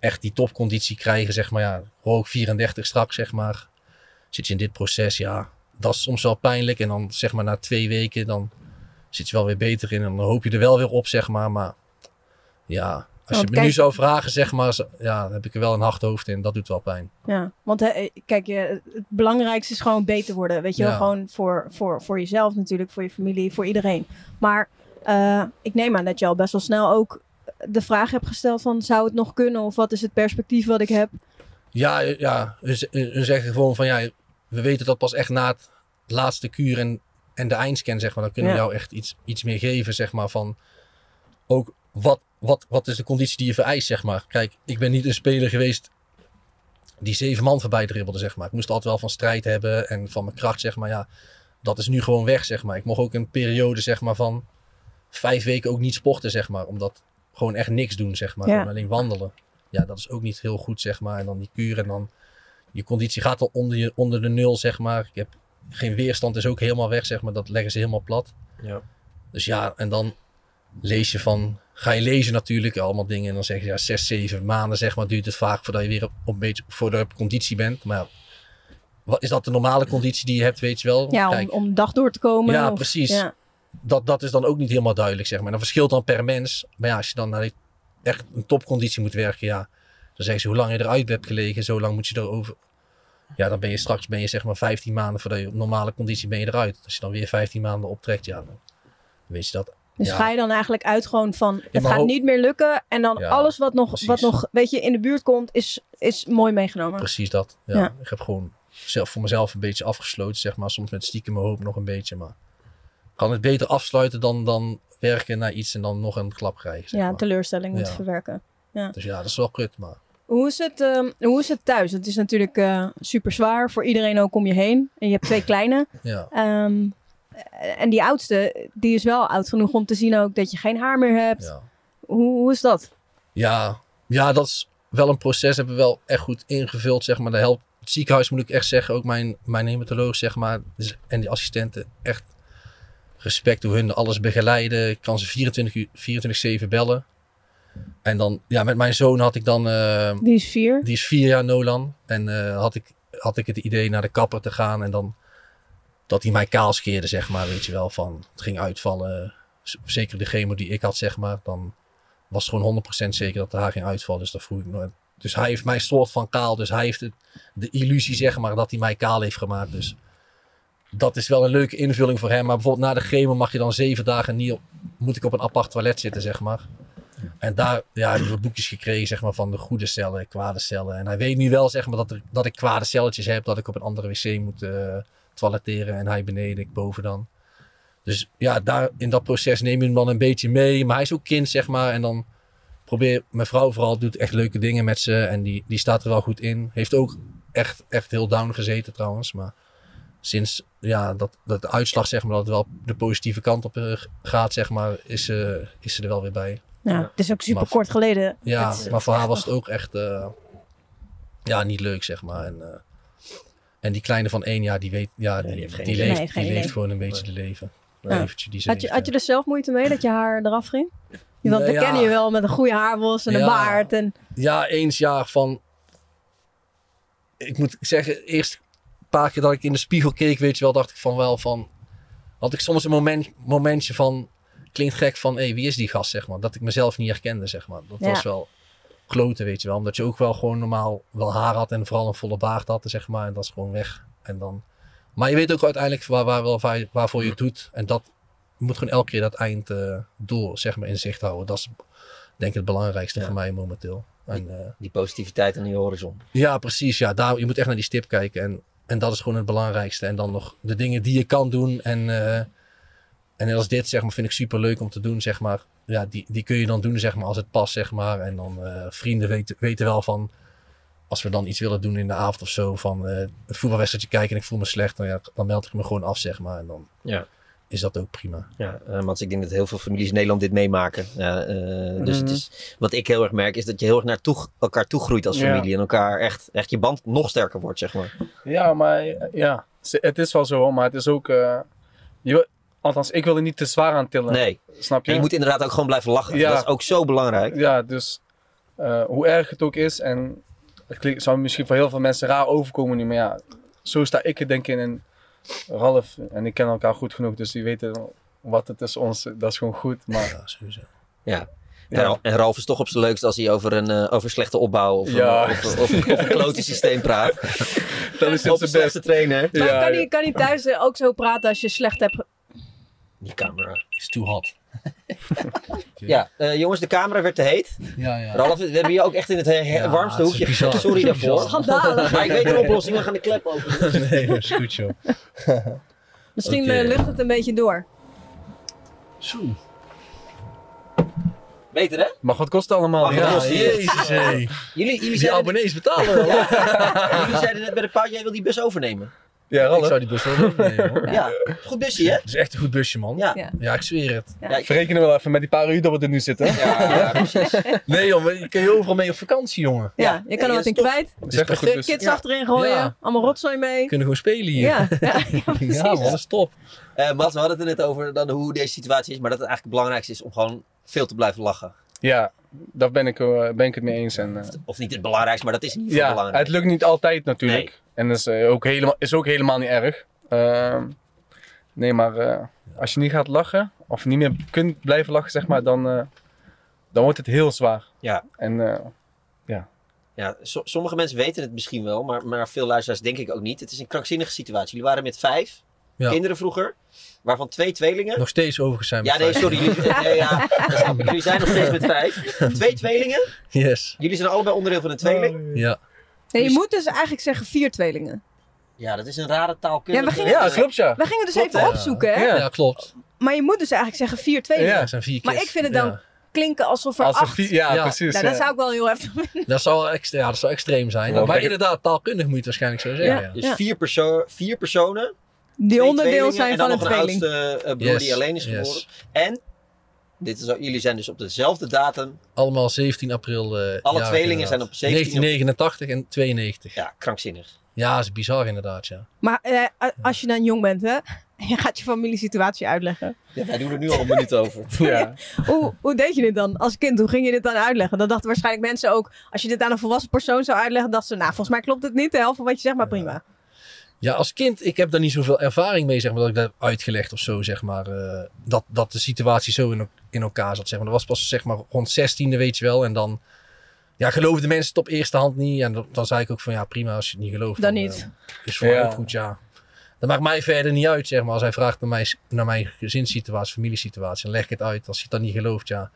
echt die topconditie krijgen, zeg maar, ja, hoog 34 straks, zeg maar. Zit je in dit proces, ja, dat is soms wel pijnlijk. En dan, zeg maar, na twee weken, dan zit je wel weer beter in. En dan hoop je er wel weer op, zeg maar. Maar ja, als Want je me nu zou vragen, zeg maar, ja, dan heb ik er wel een hard hoofd in. Dat doet wel pijn. Ja, want hè, kijk, het belangrijkste is gewoon beter worden. Weet je wel, Ja. gewoon voor, voor, voor jezelf natuurlijk, voor je familie, voor iedereen. Maar eh, ik neem aan dat je al best wel snel ook de vraag hebt gesteld van... zou het nog kunnen of wat is het perspectief wat ik heb? Ja, ja hun, z- hun zeggen gewoon van ja, we weten dat pas echt na het laatste kuur en, en de eindscan, zeg maar. Dan kunnen we Ja. jou echt iets, iets meer geven, zeg maar, van ook wat, wat, wat is de conditie die je vereist, zeg maar. Kijk, ik ben niet een speler geweest die zeven man voorbij dribbelde, zeg maar. Ik moest altijd wel van strijd hebben en van mijn kracht, zeg maar. Ja, dat is nu gewoon weg, zeg maar. Ik mocht ook een periode, zeg maar, van vijf weken ook niet sporten, zeg maar. Omdat gewoon echt niks doen, zeg maar. Ja. Gewoon alleen wandelen. Ja, dat is ook niet heel goed, zeg maar. En dan die kuur en dan... Je conditie gaat al onder, je, onder de nul, zeg maar. Ik heb geen weerstand, is ook helemaal weg, zeg maar. Dat leggen ze helemaal plat. Ja. Dus ja, en dan lees je van... Ga je lezen natuurlijk, allemaal dingen. En dan zeg je, ja, zes, zeven maanden, zeg maar, duurt het vaak voordat je weer op, op, een beetje, voordat je op conditie bent. Maar wat, is dat de normale conditie die je hebt, weet je wel? Ja, om, Kijk, om dag door te komen. ja, of- precies. ja. Dat, dat is dan ook niet helemaal duidelijk, zeg maar. En dat verschilt dan per mens. Maar ja, als je dan naar echt een topconditie moet werken, ja. Dan zeggen ze, hoe lang je eruit hebt gelegen, zo lang moet je erover... Ja, dan ben je straks, ben je zeg maar 15 maanden voordat je op normale conditie ben je eruit. Als je dan weer 15 maanden optrekt, ja, dan weet je dat. Dus ja. ga je dan eigenlijk uit gewoon van, het gaat ook- niet meer lukken. En dan Ja, alles wat nog, precies. wat nog, weet je, in de buurt komt, is, is mooi meegenomen. Precies dat. Ja. Ik heb gewoon zelf, voor mezelf een beetje afgesloten, zeg maar. Soms met stiekem mijn hoop nog een beetje, maar kan het beter afsluiten dan, dan werken naar iets en dan nog een klap krijgen. zeg Ja, maar. teleurstelling moet verwerken. Ja. Dus ja, dat is wel kut, maar Hoe is het, ehm, hoe is het thuis? Het is natuurlijk eh, super zwaar voor iedereen ook om je heen. En je hebt twee kleine. ja. Ehm, en die oudste, die is wel oud genoeg om te zien ook dat je geen haar meer hebt. Ja. Hoe, hoe is dat? Ja, ja, dat is wel een proces. Hebben we wel echt goed ingevuld, zeg maar. Dat helpt. Het ziekenhuis moet ik echt zeggen, ook mijn, mijn hematoloog, zeg maar. dus- en die assistenten, echt respect hoe hun alles begeleiden. Ik kan ze 24 uur, 24-7 bellen. En dan, ja, met mijn zoon had ik dan... eh, Die is vier. Die is vier jaar Nolan. En eh, had, ik, had ik het idee naar de kapper te gaan en dan... Dat hij mij kaal scheerde, zeg maar, weet je wel. Van, het ging uitvallen. Zeker de chemo die ik had, zeg maar. Dan was het gewoon 100% zeker dat de haar ging uitvallen. Dus dat vroeg ik nooit. Dus hij heeft mij soort van kaal. Dus hij heeft de illusie, zeg maar, dat hij mij kaal heeft gemaakt. Dus dat is wel een leuke invulling voor hem. Maar bijvoorbeeld na de chemo mag je dan zeven dagen niet op, moet ik op een apart toilet zitten, zeg maar. En daar ja, hebben we boekjes gekregen zeg maar, van de goede cellen, kwade cellen. En hij weet nu wel zeg maar, dat, dat ik kwade celletjes heb, dat ik op een andere wc moet eh, toiletteren. En hij beneden, ik boven dan. Dus ja, daar, in dat proces neem je hem dan een beetje mee. Maar hij is ook kind, zeg maar. En dan probeer, mijn vrouw vooral doet echt leuke dingen met ze. En die, die staat er wel goed in. Heeft ook echt, echt heel down gezeten trouwens. Maar sinds ja, dat, dat de uitslag, zeg maar, dat het wel de positieve kant op eh, gaat, zeg maar, is, eh, is ze er wel weer bij. Ja, het is ook super Maar- kort geleden. Ja, Het maar voor haar was het ook echt eh, ja, niet leuk, zeg maar. En, eh, en die kleine van één jaar, die weet, ja, die, die, heeft geen leeft. Nee, die leeft gewoon een beetje de leven. Ja. Die ze Had je, had je er zelf moeite mee dat je haar eraf ging? Want we kennen ja. je wel met een goede haarbos en een baard. En, Ja, eens jaar van. Ik moet zeggen, eerst een paar keer dat ik in de spiegel keek, weet je wel, dacht ik van wel van. Had ik soms een moment, momentje van. Klinkt gek van, hé, wie is die gast, zeg maar. Dat ik mezelf niet herkende, zeg maar. Dat Ja. was wel kloten, weet je wel. Omdat je ook wel gewoon normaal wel haar had en vooral een volle baard had, zeg maar. En dat is gewoon weg. En dan... Maar je weet ook uiteindelijk waar, waar, wel waar, waarvoor je het doet. En dat je moet gewoon elke keer dat einddoel, zeg maar, in zicht houden. Dat is denk ik het belangrijkste voor mij momenteel. En, eh, Die positiviteit aan die horizon. ja, precies. Ja, daar, je moet echt naar die stip kijken. En, en dat is gewoon het belangrijkste. En dan nog de dingen die je kan doen. En, eh, en als dit, zeg maar, vind ik super leuk om te doen. Zeg maar. Ja, die, die kun je dan doen, zeg maar, als het past, zeg maar. En dan eh, vrienden weten, weten wel van... Als we dan iets willen doen in de avond of zo. Van eh een voetbalwedstrijdje kijken en ik voel me slecht. Dan, ja, dan meld ik me gewoon af, zeg maar. En dan Ja. is dat ook prima. Ja, eh Mats, ik denk dat heel veel families in Nederland dit meemaken. Ja, eh, dus het Mhm. is, wat ik heel erg merk, is dat je heel erg naar toe, elkaar toegroeit als Ja. familie. En elkaar echt, echt je band nog sterker wordt, zeg maar. Ja, maar ja, het is wel zo, maar het is ook. eh, je, althans, ik wil er niet te zwaar aan tillen. Nee. Snap je? En je moet inderdaad ook gewoon blijven lachen. Ja. Dat is ook zo belangrijk. Ja, dus eh, hoe erg het ook is, en het klinkt, zou misschien voor heel veel mensen raar overkomen nu, maar ja, zo sta ik er denk ik in. En Ralf en ik kennen elkaar goed genoeg, dus die weten wat het is ons, dat is gewoon goed. Maar Ja, sowieso. Ja. Ja. En Ra- En Ralf is toch op zijn leukst als hij over een eh, over slechte opbouw of, Ja. een, of, of, of een klote systeem praat. dat is Op zijn slechte trainer. Maar Ja, kan, hij, kan hij thuis eh, ook zo praten als je slecht hebt... Die camera. Is too hot. Ja, eh, jongens, de camera werd te heet. Ja, ja. Ralf, we hebben je ook echt in het he- he- Ja, warmste het hoekje bizar. gezet. Sorry daarvoor. Schandalig. Maar ik weet een oplossing, we gaan de klep openen. nee, dat is goed joh. Misschien Oké. eh, lucht het een beetje door. Zo. Beter hè? Maar wat kost het allemaal? Mag Ja, kost jezus hé. Jullie, jullie, Die abonnees betalen jullie zeiden net bij de pauze, jij wil die bus overnemen. Ja, Ik zou die bus wel overnemen hoor. Ja, goed busje hè? Het is echt een goed busje man. Ja. Ja. Ik zweer het. Ja, ik- Verrekenen we wel even met die paar uur dat we er nu zitten. ja, ja, precies. Nee jongen, je kun je overal mee op vakantie jongen. Ja, je kan er wat in kwijt. Bus. Kids Ja. achterin gooien. Ja. Allemaal rotzooi mee. We kunnen gewoon spelen hier. Ja, ja, ja, precies. Ja, man, dat is top. Eh, Mats, we hadden het er net over dan hoe deze situatie is, maar dat het eigenlijk het belangrijkste is om gewoon veel te blijven lachen. Ja, daar ben ik, eh, ben ik het mee eens. En, eh, Of niet het belangrijkste, maar dat is geval ja, belangrijk. het lukt niet altijd natuurlijk. En dat is, eh, ook helemaal, is ook helemaal niet erg. Ehm, nee, maar eh, als je niet gaat lachen, of niet meer kunt blijven lachen, zeg maar, dan, eh, dan wordt het heel zwaar. Ja. En eh, Ja, so- sommige mensen weten het misschien wel, maar, maar veel luisteraars denk ik ook niet. Het is een krankzinnige situatie. Jullie waren met vijf Ja. kinderen vroeger, waarvan twee tweelingen. Nog steeds overigens zijn ja, nee, vijf. sorry. Jullie, nee, ja. Jullie zijn nog steeds met vijf. Twee tweelingen. Yes. Jullie zijn allebei onderdeel van een tweeling. Ja. Ja, je moet dus eigenlijk zeggen vier tweelingen. Ja, dat is een rare taalkundige... Ja, we gingen- ja, klopt ja. We gingen dus Klopt, even hè? opzoeken, hè? Ja. Ja, klopt. Maar je moet dus eigenlijk zeggen vier tweelingen. Ja. Zijn vier Maar ik vind het dan Ja. klinken alsof er Als acht... vier, ja, Ja. precies. nou, ja. dat zou ik wel heel heftig vinden. Dat zou, extre- ja, dat zou extreem zijn. Ja, maar inderdaad, taalkundig moet je het waarschijnlijk zo zeggen. Ja. Ja. Dus Ja. vier, perso vier personen, Die onderdeel zijn en dan van een nog een tweeling. oudste eh, broer Yes, die alleen is yes. geboren. En, dit is, jullie zijn dus op dezelfde datum. Allemaal 17 april. eh, Alle tweelingen inderdaad. zijn op 17 op- 1989 en 92. Ja, krankzinnig. Ja, dat is bizar inderdaad, ja. Maar eh, als je dan jong bent, hè? En je gaat je familiesituatie uitleggen. Ja, wij doen er nu al een minuut over. Ja. Hoe, hoe deed je dit dan als kind? Hoe ging je dit dan uitleggen? Dan dachten waarschijnlijk mensen ook, als je dit aan een volwassen persoon zou uitleggen, dat ze, nou, volgens mij klopt het niet, de helft van wat je zegt, maar prima. Ja, als kind, ik heb daar niet zoveel ervaring mee, zeg maar, dat ik dat heb uitgelegd of zo, zeg maar. eh, dat, dat de situatie zo in, in elkaar zat, zeg maar. Dat was pas, zeg maar, rond 16e, weet je wel. En dan, ja, geloofden mensen het op eerste hand niet. En dan, dan zei ik ook van, ja, prima, als je het niet gelooft. Dan eh, niet. is voor mij Ja. ook goed, ja. Dat maakt mij verder niet uit, zeg maar. Als hij vraagt naar mijn, naar mijn gezinssituatie, familiesituatie, dan leg ik het uit. Als hij het dan niet gelooft, ja,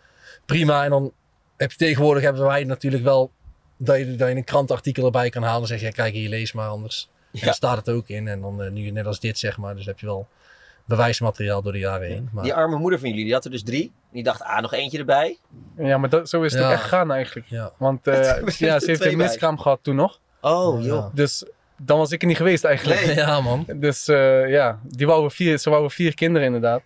prima. En dan heb je tegenwoordig, hebben wij natuurlijk wel, dat je, dat je een krantartikel erbij kan halen. Dan zeg je, ja, kijk hier, lees maar anders. En staat het ook in. En dan eh, nu net als dit, zeg maar. Dus heb je wel bewijsmateriaal door de jaren heen. Maar, Die arme moeder van jullie, die had er dus drie. Die dacht, ah, nog eentje erbij. ja, maar dat, zo is het Ja. ook echt gaan eigenlijk. ja. Want eh, ja, ze heeft een bij. miskraam gehad toen nog. Oh, Ja. joh. Dus dan was ik er niet geweest eigenlijk. Nee. ja, man. Dus eh, ja, die wouden vier, ze wouden vier kinderen inderdaad.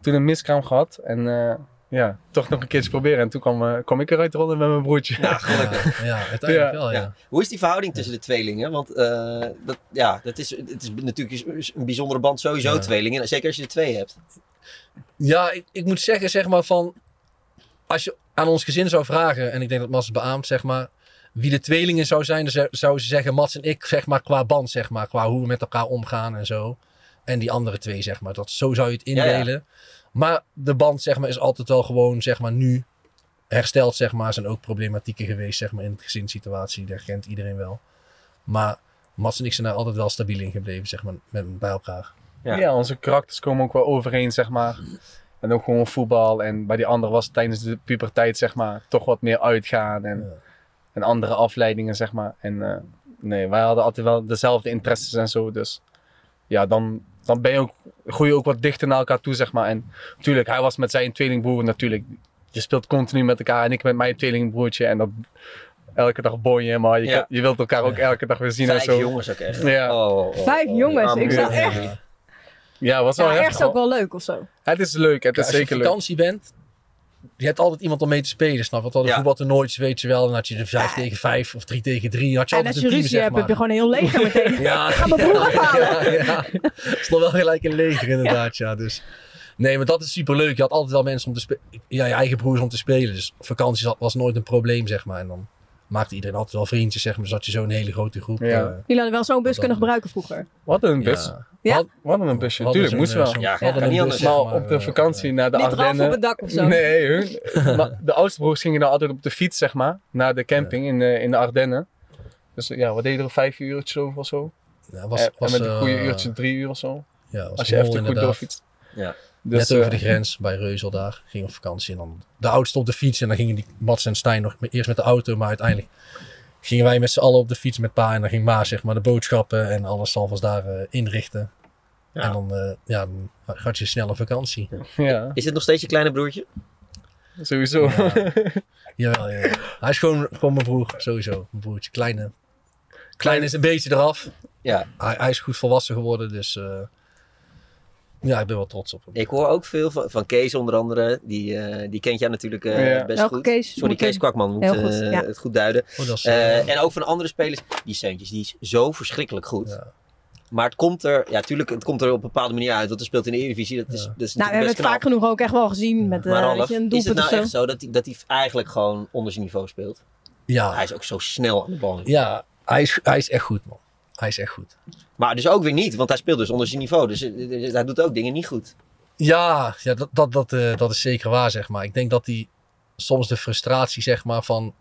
Toen een miskraam gehad. En eh, ja, toch nog een keertje proberen. En toen kwam, eh, kwam ik eruit rollen met mijn broertje. Ja, gelukkig. Ja, ja, uiteindelijk Ja. wel, ja. Ja. Hoe is die verhouding tussen de tweelingen? Want eh, dat, ja, dat is, het is natuurlijk een bijzondere band sowieso, Ja. tweelingen. Zeker als je er twee hebt. Ja, ik, ik moet zeggen, zeg maar van... Als je aan ons gezin zou vragen, en ik denk dat Mats beaamt, zeg maar... Wie de tweelingen zou zijn, dan zou- zouden ze zeggen Mats en ik, zeg maar, qua band, zeg maar. Qua hoe we met elkaar omgaan en zo. En die andere twee, zeg maar. Dat, zo zou je het Ja, ja. Maar de band, zeg maar, is altijd wel gewoon, zeg maar, nu hersteld, zeg maar. Er zijn ook problematieken geweest, zeg maar, in de gezinssituatie. Dat kent iedereen wel. Maar Mats en ik zijn daar altijd wel stabiel in gebleven, zeg maar, met, bij elkaar. Ja. Ja. onze karakters komen ook wel overeen, zeg maar. En ook gewoon voetbal. En bij die andere was het tijdens de puberteit, zeg maar, toch wat meer uitgaan. En, Ja. en andere afleidingen, zeg maar. En eh, nee, wij hadden altijd wel dezelfde interesses en zo. Dus ja, dan, dan ben je ook, groei je ook wat dichter naar elkaar toe, zeg maar. En natuurlijk, hij was met zijn tweelingbroer natuurlijk. Je speelt continu met elkaar en ik met mijn tweelingbroertje. En dat elke dag bonje, maar je, Ja. kan- je wilt elkaar ook elke dag weer zien Vijf en zo. jongens ook echt. Ja. Oh, oh, oh, Vijf jongens, ik zag van echt-. Ja, was wel Ja, heftig. ergens ook wel leuk of zo. Het is leuk, het is als je zeker leuk. vakantie bent, je hebt altijd iemand om mee te spelen, snap je? Want Ja. voetbaltoernooitjes, weet je wel, dan had je de 5 tegen 5 of 3 tegen 3. had je En altijd als een je team, ruzie hebt, maar. heb je gewoon een heel leger meteen. Ja. Ga mijn broer afhalen. Ja. Het is nog wel gelijk een leger inderdaad, ja. Dus. Nee, maar dat is superleuk. Je had altijd wel mensen om te spelen. Ja, je eigen broers om te spelen. Dus vakanties was nooit een probleem, zeg maar. En dan maakte iedereen altijd wel vriendjes, zeg maar. Dus had je zo'n hele grote groep. Ja. eh, Jullie hadden wel zo'n bus kunnen gebruiken vroeger. Wat een bus. Ja. Ja? Wat, een busje. We hadden Tuurlijk, zo'n, moest eh, wel. Ja, kan niet anders. Maar op de eh, vakantie naar de Niet Ardennen. op het dak of zo. Nee, hun, maar de oudste broers gingen dan altijd op de fiets, zeg maar, naar de camping in, de, in de Ardennen. Dus ja, wat deden er? Vijf uurtjes over of zo? Ja, was, en, was, en met een goede eh, uurtje drie uur of zo. Ja, was Als je even goed doorfietst. Ja. Dus, Net over eh, de grens bij Reuzel daar. Ging op vakantie. En dan de oudste op de fiets. En dan gingen die Mats en Stijn nog eerst met de auto. Maar uiteindelijk gingen wij met z'n allen op de fiets met pa. En dan ging ma zeg maar de boodschappen en alles alvast daar eh, inrichten. Ja. En dan, eh, ja, dan gaat je snel op vakantie. Ja, Is dit nog steeds je kleine broertje? sowieso. Ja. Jawel, ja. Hij is gewoon, gewoon mijn broer, sowieso. Mijn broertje. Kleine, kleine is een beetje eraf. Ja. Hij, hij is goed volwassen geworden. Dus eh, ja, ik ben wel trots op hem. Ik hoor ook veel van, van Kees onder andere. Die, eh, die kent jij natuurlijk eh, Ja. best Welke goed. Kees? Sorry, Kees ik- Kwakman moet goed, eh, ja. het goed duiden. Oh, dat is, en ook van andere spelers. Die Seuntjes, die is zo verschrikkelijk goed. Ja. Maar het komt er, ja, tuurlijk, het komt er op een bepaalde manier uit. Want hij speelt in de Eredivisie. Dat is, Ja. dat is Nou, we hebben het vaak genoeg ook echt wel gezien met Maar Ralf, weet je, een is het doelpunt nou echt zo dat hij, dat hij eigenlijk gewoon onder zijn niveau speelt? ja, Hij is ook zo snel aan de bal. Ja, hij is, hij is echt goed, man. Hij is echt goed. Maar dus ook weer niet, want hij speelt dus onder zijn niveau. Dus eh, eh, hij doet ook dingen niet goed. Ja, ja dat, dat, dat, eh, dat is zeker waar, zeg maar. Ik denk dat hij soms de frustratie, zeg maar, van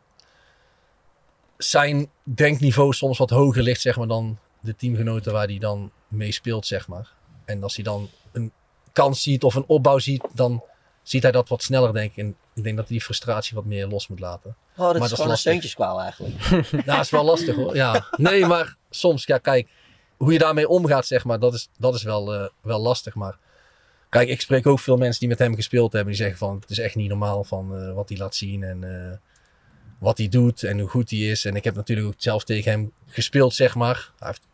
zijn denkniveau soms wat hoger ligt, zeg maar, dan de teamgenoten waar hij dan mee speelt, zeg maar. En als hij dan een kans ziet of een opbouw ziet, dan ziet hij dat wat sneller, denk ik. En ik denk dat hij die frustratie wat meer los moet laten. Oh, dat Maar is dat is gewoon een lastig. steuntjeskwaal eigenlijk. Nou, dat is wel lastig hoor. Ja. Nee, maar soms, ja, kijk, hoe je daarmee omgaat, zeg maar, dat is, dat is wel, eh, wel lastig. Maar kijk, ik spreek ook veel mensen die met hem gespeeld hebben, die zeggen van het is echt niet normaal van eh, wat hij laat zien en eh, wat hij doet en hoe goed hij is. En ik heb natuurlijk ook zelf tegen hem gespeeld, zeg maar. Hij heeft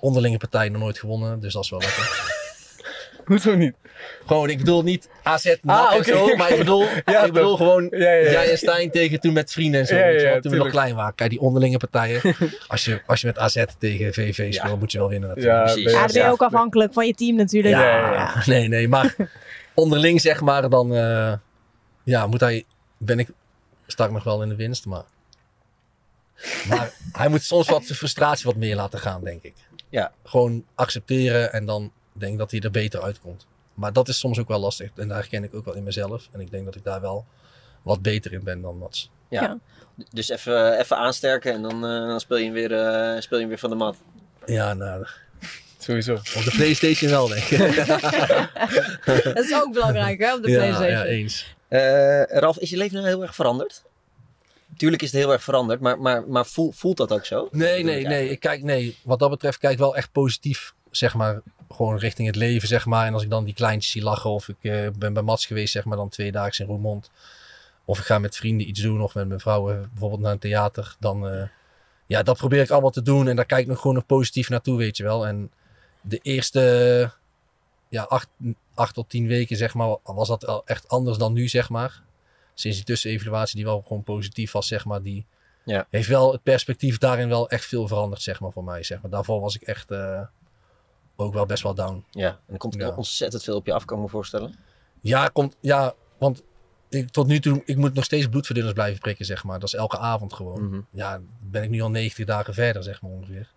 onderlinge partijen nog nooit gewonnen, dus dat is wel lekker. Hoezo niet? Gewoon, ik bedoel niet AZ, NAC Ah, en zo, maar ik bedoel, Ja, ik bedoel gewoon Ja, ja, ja. jij en Stijn tegen toen met vrienden en zo. Toen we nog klein waren. Kijk, die onderlinge partijen. als, je, als je met AZ tegen VV speelt, moet je wel winnen natuurlijk. Ja, Precies. ben je- Ja, dan ben je ook afhankelijk van je team natuurlijk. Ja, Ja, ja, nee, nee, maar onderling zeg maar, dan eh, ja, moet hij, ben ik, sta ik nog wel in de winst, maar, maar hij moet soms wat zijn frustratie wat meer laten gaan, denk ik. Ja. Gewoon accepteren en dan denk dat hij er beter uitkomt. Maar dat is soms ook wel lastig en daar herken ik ook wel in mezelf. En ik denk dat ik daar wel wat beter in ben dan Mats. Ja. Ja. Dus even, even aansterken en dan, eh, dan speel, je hem weer, eh, speel je hem weer van de mat. Ja, nou, Sowieso. op de Playstation wel, denk ik. Dat is ook belangrijk, hè, op de ja, PlayStation. ja, eens. Eh, Ralf, is je leven nou heel erg veranderd? Tuurlijk is het heel erg veranderd, maar, maar, maar voel, voelt dat ook zo? Nee, nee, nee. Ik kijk, nee. Wat dat betreft kijk ik wel echt positief, zeg maar, gewoon richting het leven, zeg maar. En als ik dan die kleintjes zie lachen, of ik eh, ben bij Mats geweest, zeg maar, dan twee dagen in Roermond. Of ik ga met vrienden iets doen, of met mijn vrouw eh, bijvoorbeeld naar een theater. Dan, eh, ja, dat probeer ik allemaal te doen. En daar kijk ik nog gewoon nog positief naartoe, weet je wel. En de eerste, ja, acht, acht tot tien weken, zeg maar, was dat wel echt anders dan nu, zeg maar. Sinds die tussenevaluatie die wel gewoon positief was, zeg maar, die Ja. heeft wel het perspectief daarin wel echt veel veranderd, zeg maar, voor mij. Zeg maar. Daarvoor was ik echt ook wel best wel down. Ja, en er komt Ja. ontzettend veel op je af, kan ik me voorstellen. Ja, komt, ja want ik, tot nu toe, ik moet nog steeds bloedverdunners blijven prikken, zeg maar. Dat is elke avond gewoon. Mhm. Ja, ben ik nu al 90 dagen verder, zeg maar ongeveer.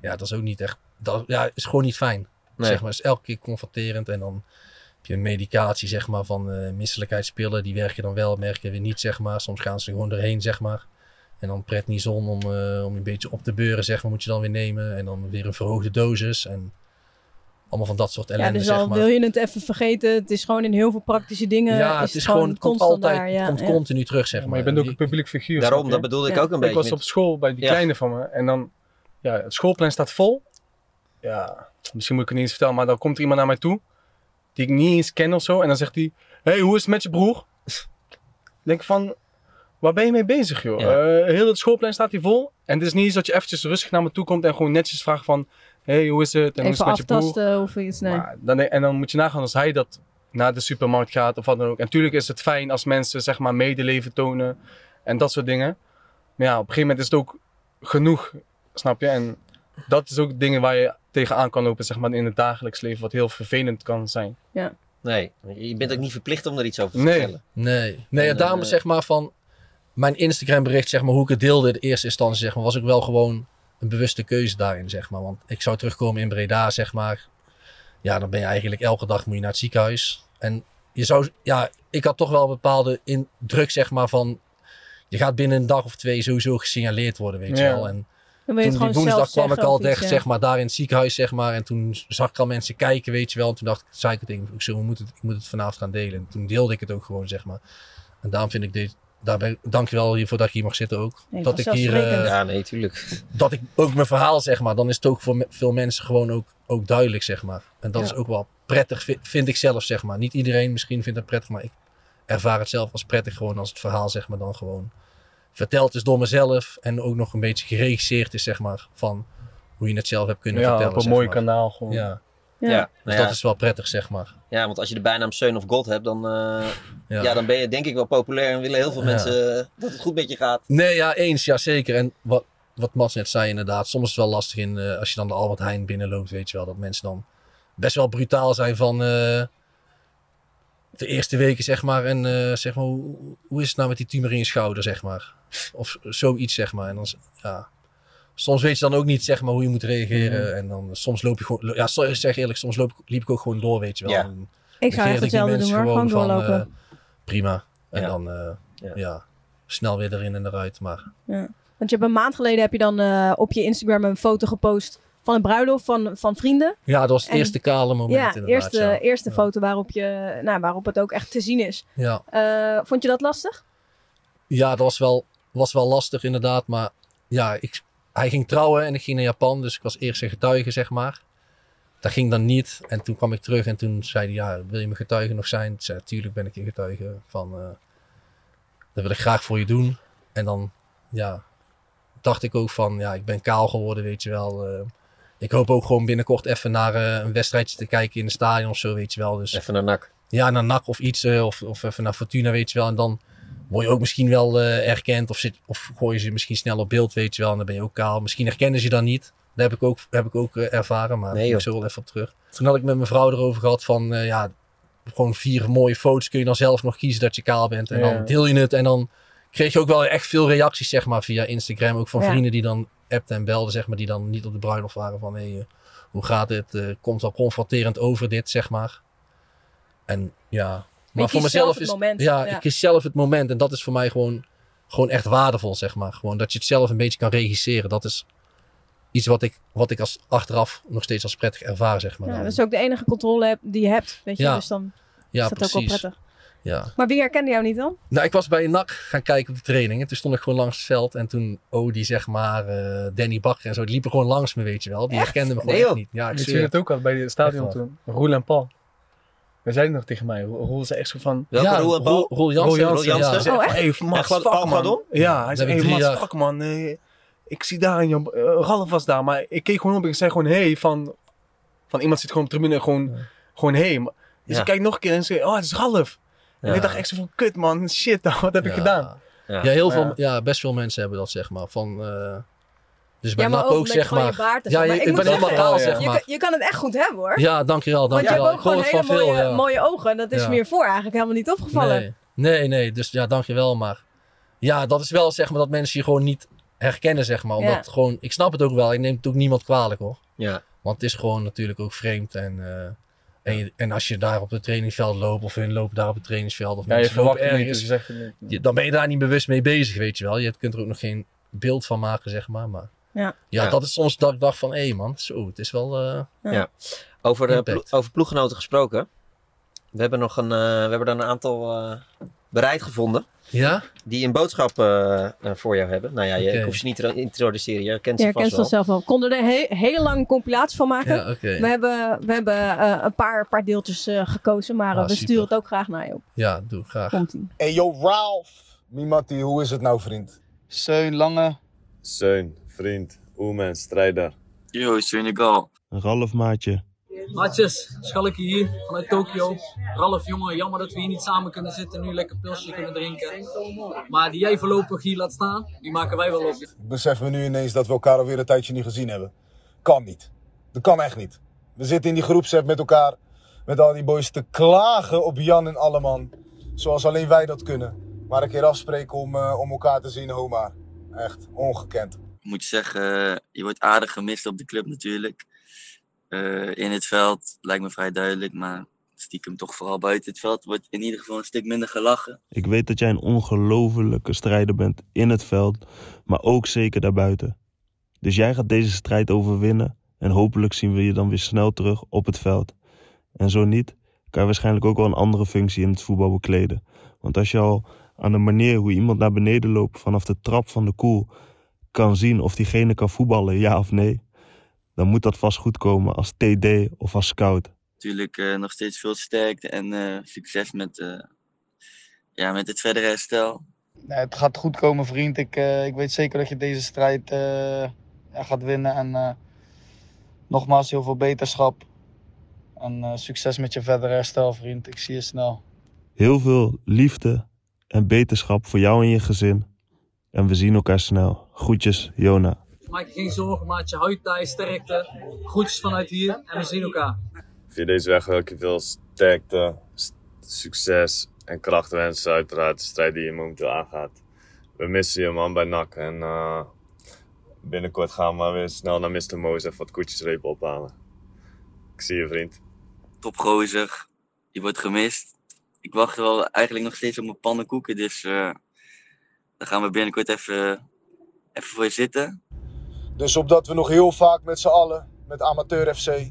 Ja, dat is ook niet echt, dat ja, is gewoon niet fijn. Nee. Zeg maar, is elke keer confronterend en dan heb je medicatie, zeg maar, van eh misselijkheidspillen. Die werken dan wel, merken weer niet, zeg maar. Soms gaan ze er gewoon doorheen, zeg maar. En dan prednison om, eh, om je een beetje op te beuren, zeg maar, moet je dan weer nemen. En dan weer een verhoogde dosis en allemaal van dat soort ellende, Ja, dus zeg al maar. wil je het even vergeten, het is gewoon in heel veel praktische dingen. Ja, het is gewoon, het komt constant altijd, daar, het komt ja. continu terug, zeg maar. maar je bent ook een publiek figuur. Daarom, dat bedoelde ik ook een Ik beetje. was met- op school bij die Ja. kleine van me en dan, ja, het schoolplein staat vol. Ja, misschien moet ik het niet eens vertellen, maar dan komt er iemand naar mij toe, die ik niet eens ken of zo. En dan zegt hij, hey, hoe is het met je broer? Ik denk van, waar ben je mee bezig joh? Ja. Eh, heel het schoolplein staat hier vol. En het is niet eens dat je eventjes rustig naar me toe komt en gewoon netjes vraagt van, hey, hoe is het? En hoe is Even het met je broer? aftasten of iets. Nee. Maar dan, en dan moet je nagaan als hij dat naar de supermarkt gaat of wat dan ook. En natuurlijk is het fijn als mensen zeg maar medeleven tonen en dat soort dingen. Maar ja, op een gegeven moment is het ook genoeg, snap je? En dat is ook dingen waar je tegenaan kan lopen zeg maar, in het dagelijks leven, wat heel vervelend kan zijn. Ja. Nee, je bent ook niet verplicht om er iets over te Nee. vertellen. Nee, nee En, daarom eh, zeg maar van mijn Instagram bericht, zeg maar, hoe ik het deelde in eerste instantie, zeg maar, was ook wel gewoon een bewuste keuze daarin, zeg maar. Want ik zou terugkomen in Breda, zeg maar. Ja, dan ben je eigenlijk elke dag moet je naar het ziekenhuis. En je zou, ja, ik had toch wel een bepaalde in, druk, zeg maar, van je gaat binnen een dag of twee sowieso gesignaleerd worden, weet je wel. En toen het die gewoon woensdag zelf kwam ik al echt, ja. zeg maar, daar in het ziekenhuis, zeg maar. En toen zag ik al mensen kijken, weet je wel. En toen dacht ik, zei ik het ik, zo, we moeten het, ik moet het vanavond gaan delen. En toen deelde ik het ook gewoon, zeg maar. En daarom vind ik dit, daar ben, dank je wel hiervoor dat ik hier mag zitten ook. Nee, dat ik hier, eh, Ja, nee, tuurlijk. dat ik ook mijn verhaal, zeg maar, dan is het ook voor me- veel mensen gewoon ook, ook duidelijk, zeg maar. En dat Ja. is ook wel prettig, vi- vind ik zelf, zeg maar. Niet iedereen misschien vindt het prettig, maar ik ervaar het zelf als prettig gewoon als het verhaal, zeg maar, dan gewoon verteld is door mezelf. En ook nog een beetje geregisseerd is, zeg maar, van hoe je het zelf hebt kunnen Ja, vertellen. op een zeg mooi maar. kanaal gewoon. Ja. Ja. Dus nou dat is wel prettig, zeg maar. Ja, want als je de bijnaam Son of God hebt, dan, eh, Ja. ja. dan ben je denk ik wel populair en willen heel veel Ja. mensen eh, dat het goed met je gaat. Nee, ja, eens, ja zeker. En wat, wat Mats net zei inderdaad, soms is het wel lastig in, eh, als je dan de Albert Heijn binnenloopt, weet je wel, dat mensen dan best wel brutaal zijn van eh, de eerste weken, zeg maar. En eh, zeg maar, hoe, hoe is het nou met die tumor in je schouder, zeg maar. Of zoiets, zeg maar. En dan, ja, soms weet je dan ook niet, zeg maar, hoe je moet reageren. Mhm. En dan soms loop je gewoon, ja, zeg eerlijk, soms loop, ik- liep ik ook gewoon door, weet je wel. Ja. En Ik zou echt hetzelfde mensen doen hoor, gewoon van, doorlopen. eh, prima. En Ja. dan, eh, Ja. ja. snel weer erin en eruit. Maar Ja. Want je hebt een maand geleden heb je dan eh, op je Instagram een foto gepost van een bruiloft van, van vrienden. Ja, dat was het En- eerste kale moment Ja, inderdaad. eerste, ja. eerste foto waarop, je, nou, waarop het ook echt te zien is. Ja. Eh, vond je dat lastig? Ja, dat was wel, was wel lastig inderdaad. Maar ja, ik, hij ging trouwen en ik ging naar Japan. Dus ik was eerst een getuige, zeg maar. Dat ging dan niet. En toen kwam ik terug en toen zei hij, ja, wil je mijn getuige nog zijn? Ik zei, natuurlijk ben ik je getuige van, eh, dat wil ik graag voor je doen. En dan, ja, dacht ik ook van, ja, ik ben kaal geworden, weet je wel. eh. ik hoop ook gewoon binnenkort even naar eh, een wedstrijdje te kijken in het stadion of zo, weet je wel. Dus, Even naar NAC. Ja, naar NAC of iets. of, of even naar Fortuna, weet je wel. En dan word je ook misschien wel eh, erkend. Of, zit, of gooi je ze misschien snel op beeld, weet je wel. En dan ben je ook kaal. Misschien herkennen ze je dan niet. Dat heb ik ook, heb ik ook eh, ervaren. Maar Nee, ik zo wel even op terug. Toen had ik met mijn vrouw erover gehad van... eh, ja, gewoon vier mooie foto's kun je dan zelf nog kiezen dat je kaal bent. En Ja. dan deel je het. En dan kreeg je ook wel echt veel reacties, zeg maar, via Instagram. Ook van Ja. vrienden die dan appten en belden, zeg maar. Die dan niet op de bruiloft waren van... Hey, eh, hoe gaat het? Eh, komt wel confronterend over dit, zeg maar. En ja... Maar voor mezelf het is moment, ja, ja. ik kies zelf het moment en dat is voor mij gewoon, gewoon echt waardevol, zeg maar. Gewoon dat je het zelf een beetje kan regisseren. Dat is iets wat ik, wat ik als achteraf nog steeds als prettig ervaar, zeg maar. Ja, Dan- dat is ook de enige controle heb- die je hebt. Weet je? Ja. Dus dan ja, is dat ook wel precies. prettig. Ja. Maar wie herkende jou niet dan? Nou, ik was bij een NAC gaan kijken op de training. En toen stond ik gewoon langs het veld. En toen Odi, zeg maar, eh, Danny Bakker en zo, die liepen gewoon langs me, weet je wel. Die herkenden me gewoon Nee, echt niet. Ja, ik zweer het ook al bij het stadion toen? Roel en Paul. We zeiden nog tegen mij. Roel zei echt zo van... Welke Ja, Roel en Paul? Roel- Jansen. Roel Jansen. Roel Jansen. Hij zei Oh, En Glad- fuck man. Ja, hij zei, hey, jaar- fuck man. ik zie daar in je... eh, Ralf was daar, maar ik keek gewoon op en ik zei gewoon hey van... Van iemand zit gewoon op de tribune en gewoon... Gewoon hey. Dus Ja. ik kijk nog een keer en zei, oh, het is Ralf. En Ja. ik dacht echt zo van, kut man, shit, wat heb ik Ja. gedaan? Ja. Ja, heel veel, ja. ja, best veel mensen hebben dat, zeg maar. Van, eh, dus bij Ja, maar ook zeg je maar. baard ja, je- Maar ik ben helemaal kaal, zeg Je, maar. kan- je kan het echt goed hebben hoor. Ja, dankjewel, Want je hebt dankjewel. ook Ik hoor gewoon hele van veel. mooie, ja. mooie ogen. Dat is Ja. meer voor eigenlijk helemaal niet opgevallen. Nee. nee, nee, dus ja, dankjewel. Maar ja, dat is wel zeg maar dat mensen je gewoon niet herkennen, zeg maar. Omdat Ja. gewoon, ik snap het ook wel. Ik neem het ook niemand kwalijk hoor. Ja. Want het is gewoon natuurlijk ook vreemd. En, eh, en, je- en als je daar op het trainingsveld loopt, of hun lopen daar op het trainingsveld, of Ja, je lopen verwacht het niet, ergens, je niet. je- dan ben je daar niet bewust mee bezig, weet je wel. Je kunt er ook nog geen beeld van maken, zeg maar. Maar Ja. ja, Ja. dat is soms dat ik dacht van, hé man, zo, het is wel... eh, Ja. Over, de Impact. plo- over ploeggenoten gesproken. We hebben nog een, eh, we hebben er een aantal eh, bereid gevonden. ja? Die een boodschap eh, eh, voor jou hebben. Nou ja, je, Oké. ik hoef ze niet te introduceren. Je kent Je ze herkent vast ze wel. zelf wel. We konden er een he- hele lange compilatie van maken. Ja. We hebben, we hebben eh, een paar, paar deeltjes eh, gekozen, maar eh, Ah, we super. sturen het ook graag naar je op. Ja, doe graag. Komt-ie. Hey yo, Ralph. Mimati, hoe is het nou, vriend? Seun Lange, Zeun, vriend, oemen, strijder. Yo, Senegal. Ralf maatje. Maatjes, Schalke hier vanuit Tokio. Ralf, jongen, jammer dat we hier niet samen kunnen zitten en nu lekker pilsje kunnen drinken. Maar die jij voorlopig hier laat staan, die maken wij wel op. Beseffen we nu ineens dat we elkaar alweer een tijdje niet gezien hebben. Kan niet. Dat kan echt niet. We zitten in die groepsapp met elkaar, met al die boys te klagen op Jan en Alleman. Zoals alleen wij dat kunnen. Maar een keer afspreken om, eh, om elkaar te zien, homa. Echt, ongekend. Moet zeggen, je wordt aardig gemist op de club natuurlijk. Eh, in het veld lijkt me vrij duidelijk, maar stiekem toch vooral buiten het veld wordt in ieder geval een stuk minder gelachen. Ik weet dat jij een ongelofelijke strijder bent in het veld, maar ook zeker daarbuiten. Dus jij gaat deze strijd overwinnen en hopelijk zien we je dan weer snel terug op het veld. En zo niet, kan je waarschijnlijk ook wel een andere functie in het voetbal bekleden. Want als je al aan de manier hoe iemand naar beneden loopt vanaf de trap van de koel kan zien of diegene kan voetballen, ja of nee, dan moet dat vast goed komen als TD of als scout. Natuurlijk eh, nog steeds veel sterkte en eh, succes met, eh, ja, met het verdere herstel. Nee, het gaat goed komen, vriend. Ik, eh, ik weet zeker dat je deze strijd eh, ja, gaat winnen. En eh, nogmaals, heel veel beterschap. En eh, succes met je verdere herstel, vriend. Ik zie je snel. Heel veel liefde en beterschap voor jou en je gezin. En we zien elkaar snel. Groetjes, Jona. Maak je geen zorgen, maatje. Houd thuis, sterkte. Groetjes vanuit hier en we zien elkaar. Via deze weg wil ik je veel sterkte, succes en kracht wensen. Uiteraard de strijd die je momenteel aangaat. We missen je man bij NAC en eh, binnenkort gaan we weer snel naar Mr. Moos even wat koetjesrepen ophalen. Ik zie je vriend. Topgozer, je wordt gemist. Ik wacht wel eigenlijk nog steeds op mijn pannenkoeken, dus eh dan gaan we binnenkort even, even voor je zitten. Dus opdat we nog heel vaak met z'n allen, met Amateur FC,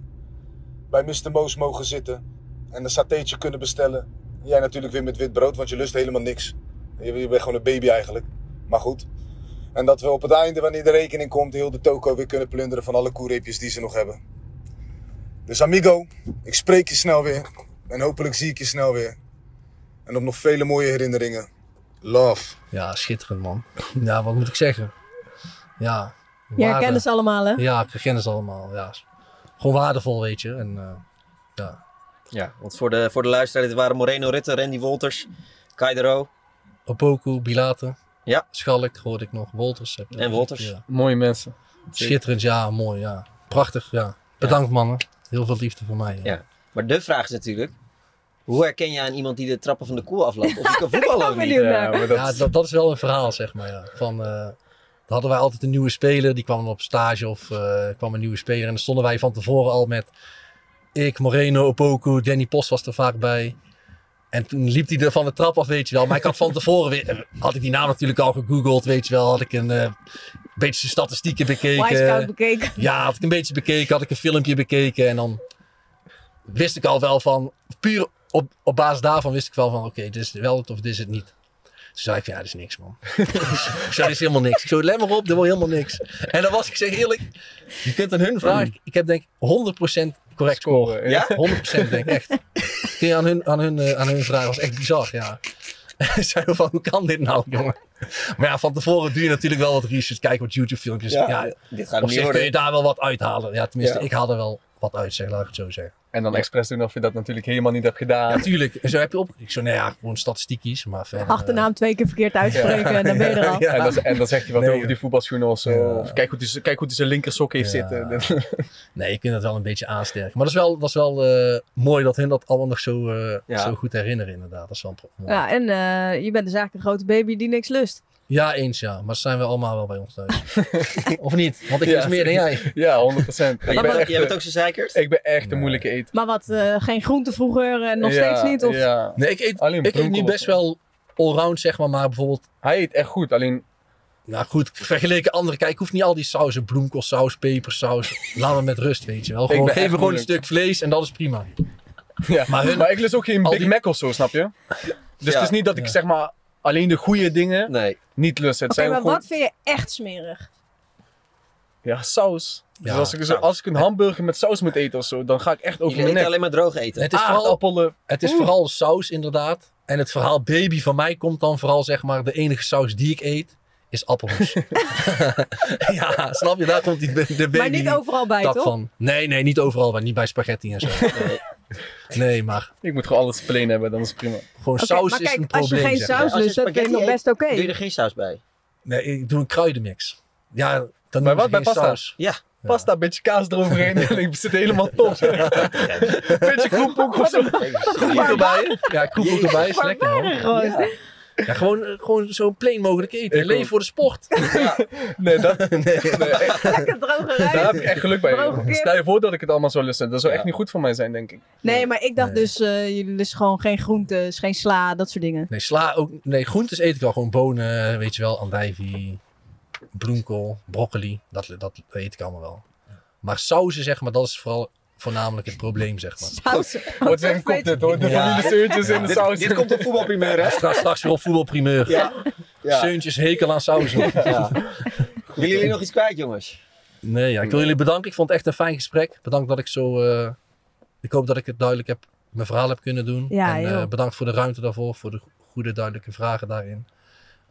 bij Mr. Moos mogen zitten. En een satéetje kunnen bestellen. En jij natuurlijk weer met wit brood, want je lust helemaal niks. Je, je bent gewoon een baby eigenlijk. Maar goed. En dat we op het einde, wanneer de rekening komt, heel de toko weer kunnen plunderen van alle koereepjes die ze nog hebben. Dus amigo, ik spreek je snel weer. En hopelijk zie ik je snel weer. En op nog vele mooie herinneringen. Love. Ja, schitterend man. Ja, wat moet ik zeggen? Ja. Waarde- herkent ze allemaal, hè? Ja, ik herken ze allemaal. Ja. Gewoon waardevol, weet je. En, eh, ja. Ja, want voor de, voor de luisteraar, dit waren Moreno Rutte, Randy Wolters, Kaidero. Opoku, Bilate. Ja. Schalk hoorde ik nog. Wolters. heb- En Wolters. Ja. Mooie mensen. Schitterend, ja. Mooi, ja. Prachtig, ja. Bedankt mannen. Heel veel liefde voor mij. Ja. Maar de vraag is natuurlijk, hoe herken je aan iemand die de trappen van de koel afloopt? Of die kan voetballen of niet? Ja, dat... dat, dat is wel een verhaal, zeg maar. Ja. Van, eh, dan hadden wij altijd een nieuwe speler, die kwam op stage of eh, kwam een nieuwe speler. En dan stonden wij van tevoren al met ik, Moreno, Opoku, Danny Post was er vaak bij. En toen liep hij er van de trap af, weet je wel. Maar ik had van tevoren weer, eh, had ik die naam natuurlijk al gegoogeld, weet je wel. Had ik een eh, beetje zijn statistieken bekeken. Bekeken. Ja, had ik een beetje bekeken, had ik een filmpje bekeken. En dan wist ik al wel van, puur op, op basis daarvan wist ik wel van, oké, dit is wel het of dit is het niet. Zei ik ja, dit is niks, man. ik zei, dit is helemaal niks. Ik zo, let maar op, dit wordt helemaal niks. En dan was ik, zeg eerlijk, je kunt aan hun vragen. Ik heb denk ik 100% correct score. Ja? 100% denk ik, echt. Kun je aan hun, aan hun, eh, aan hun vragen, was echt bizar, ja. Zei van, hoe kan dit nou, jongen? Maar ja, van tevoren doe je natuurlijk wel wat research. Kijk wat YouTube filmpjes. Ja, Ja, dit gaat niet kun je daar wel wat uithalen. Ja, tenminste, Ja. ik haal er wel wat uit, zeg, laat ik het zo zeggen. En dan expres doen of je dat natuurlijk helemaal niet hebt gedaan. Natuurlijk. En zo heb je op. Ik zo, nou ja, gewoon statistiekjes, maar verder. Achternaam twee keer verkeerd uitspreken en dan ben je er al. Ja, en, dan, en dan zegt hij wat Nee, over die voetbalschoenen of zo. Of kijk hoe hij, z- kijk hoe zijn linkersok heeft Ja. zitten. Nee, je kunt het wel een beetje aansterken. Maar dat is wel, dat is wel eh, mooi dat hun dat allemaal nog zo, eh, Ja. zo goed herinneren, inderdaad. Dat is wel mooi. Ja, en eh, je bent dus eigenlijk een grote baby die niks lust. Ja, eens ja. Maar dat zijn we allemaal wel bij ons thuis. of niet? Want ik Ja. is meer dan jij. Ja, 100%. jij bent- jij bent ook zo zeikerd? Ik ben echt een moeilijke eet. Maar wat, eh, geen groente vroeger en nog Ja, steeds niet? Of? Ja. Nee, ik eet, Alleen ik eet nu best wel allround, zeg maar. Maar bijvoorbeeld... Hij eet echt goed, alleen... Nou goed, vergeleken anderen. Kijk, ik hoef niet al die sauzen. Bloemkoolsaus, pepersaus. Laat me met rust, weet je wel. Ik Gewoon, geef me gewoon een stuk vlees en dat is prima. Ja. Maar Maar, hun- ik lust ook geen Big die- Mac of zo, snap je? Dus Ja. het is niet dat ik zeg maar alleen de goede dingen Nee. niet lust. Het Oké, zijn maar gewoon... wat vind je echt smerig? Ja, saus. Dus als, ik, zo- als ik een hamburger met saus moet eten of zo, dan ga ik echt over Je mijn eet nek. alleen maar droog eten. Het is vooral, het is vooral saus, inderdaad. En het verhaal baby van mij komt dan vooral, zeg maar, de enige saus die ik eet, is appelmoes. ja, snap je? Daar komt die, de baby Maar niet overal bij, toch? van. Nee, nee, niet overal bij. Niet bij spaghetti en zo. Nee, nee maar... Ik moet gewoon alles plain hebben, dan is het prima. Gewoon saus maar is kijk, een als je probleem. geen zeg saus lust, dat vind ik nog best oké. Doe je er geen saus bij? Nee, ik doe een kruidenmix. Ja, dan Maar wat bij pasta? saus. Ja. Pasta, een beetje kaas eroverheen. en ik zit helemaal top. beetje kroephoek of zo. Kroephoek erbij. Ja, kroephoek erbij is lekker. Ja. Gewoon, eh, gewoon zo plain mogelijk eten. Ik ook. voor de sport. Nee, dat, nee, nee. Lekker droge rijst. Daar heb ik echt geluk bij. Stel je voor dat ik het allemaal zou lusten. Dat zou echt niet goed voor mij zijn, denk ik. Nee, maar ik dacht dus, eh, jullie lusten gewoon geen groentes, geen sla, dat soort dingen. Nee, sla ook. Nee, groentes eet ik wel. Gewoon bonen, weet je wel. Andijvie, bloemkool, broccoli. Dat, dat eet ik allemaal wel. Maar sauzen, zeg maar, dat is vooral voornamelijk het probleem, zeg maar. Wordt zijn kop dit hoor. De Ja. familieseurtjes in de saus. dit komt op voetbalprimeur, hè? Straks, straks weer op voetbalprimeur. Ja. Ja. Seuntjes hekel aan. Ja. Willen jullie nog iets kwijt, jongens? Nee, ja, ik wil jullie bedanken. Ik vond het echt een fijn gesprek. Bedankt dat ik zo... eh, ik hoop dat ik het duidelijk heb, mijn verhaal heb kunnen doen. Ja, en eh, bedankt voor de ruimte daarvoor. Voor de goede, duidelijke vragen daarin.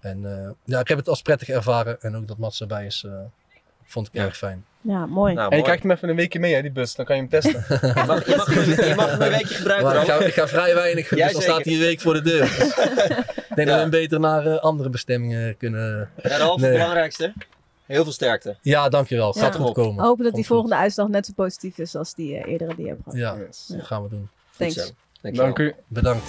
En eh, ja, ik heb het als prettig ervaren. En ook dat Mats erbij is, eh, vond ik erg fijn. Ja, mooi. Nou, En je krijgt hem even een weekje mee, hè, die bus. Dan kan je hem testen. Je mag, je, mag, hem- je mag hem een weekje gebruiken. Maar ik, ga, ik ga vrij weinig, dus dan staat hij een week voor de deur. ik denk dat we hem beter naar eh, andere bestemmingen kunnen... Ja, Ralf, Nee. het belangrijkste. Heel veel sterkte. Ja, dankjewel. Ja. Gaat goed komen. Hopen dat die volgende uitslag net zo positief is als die eh, eerdere die je hebt gehad. Ja, dat gaan we doen. Thanks. Dank u. Bedankt.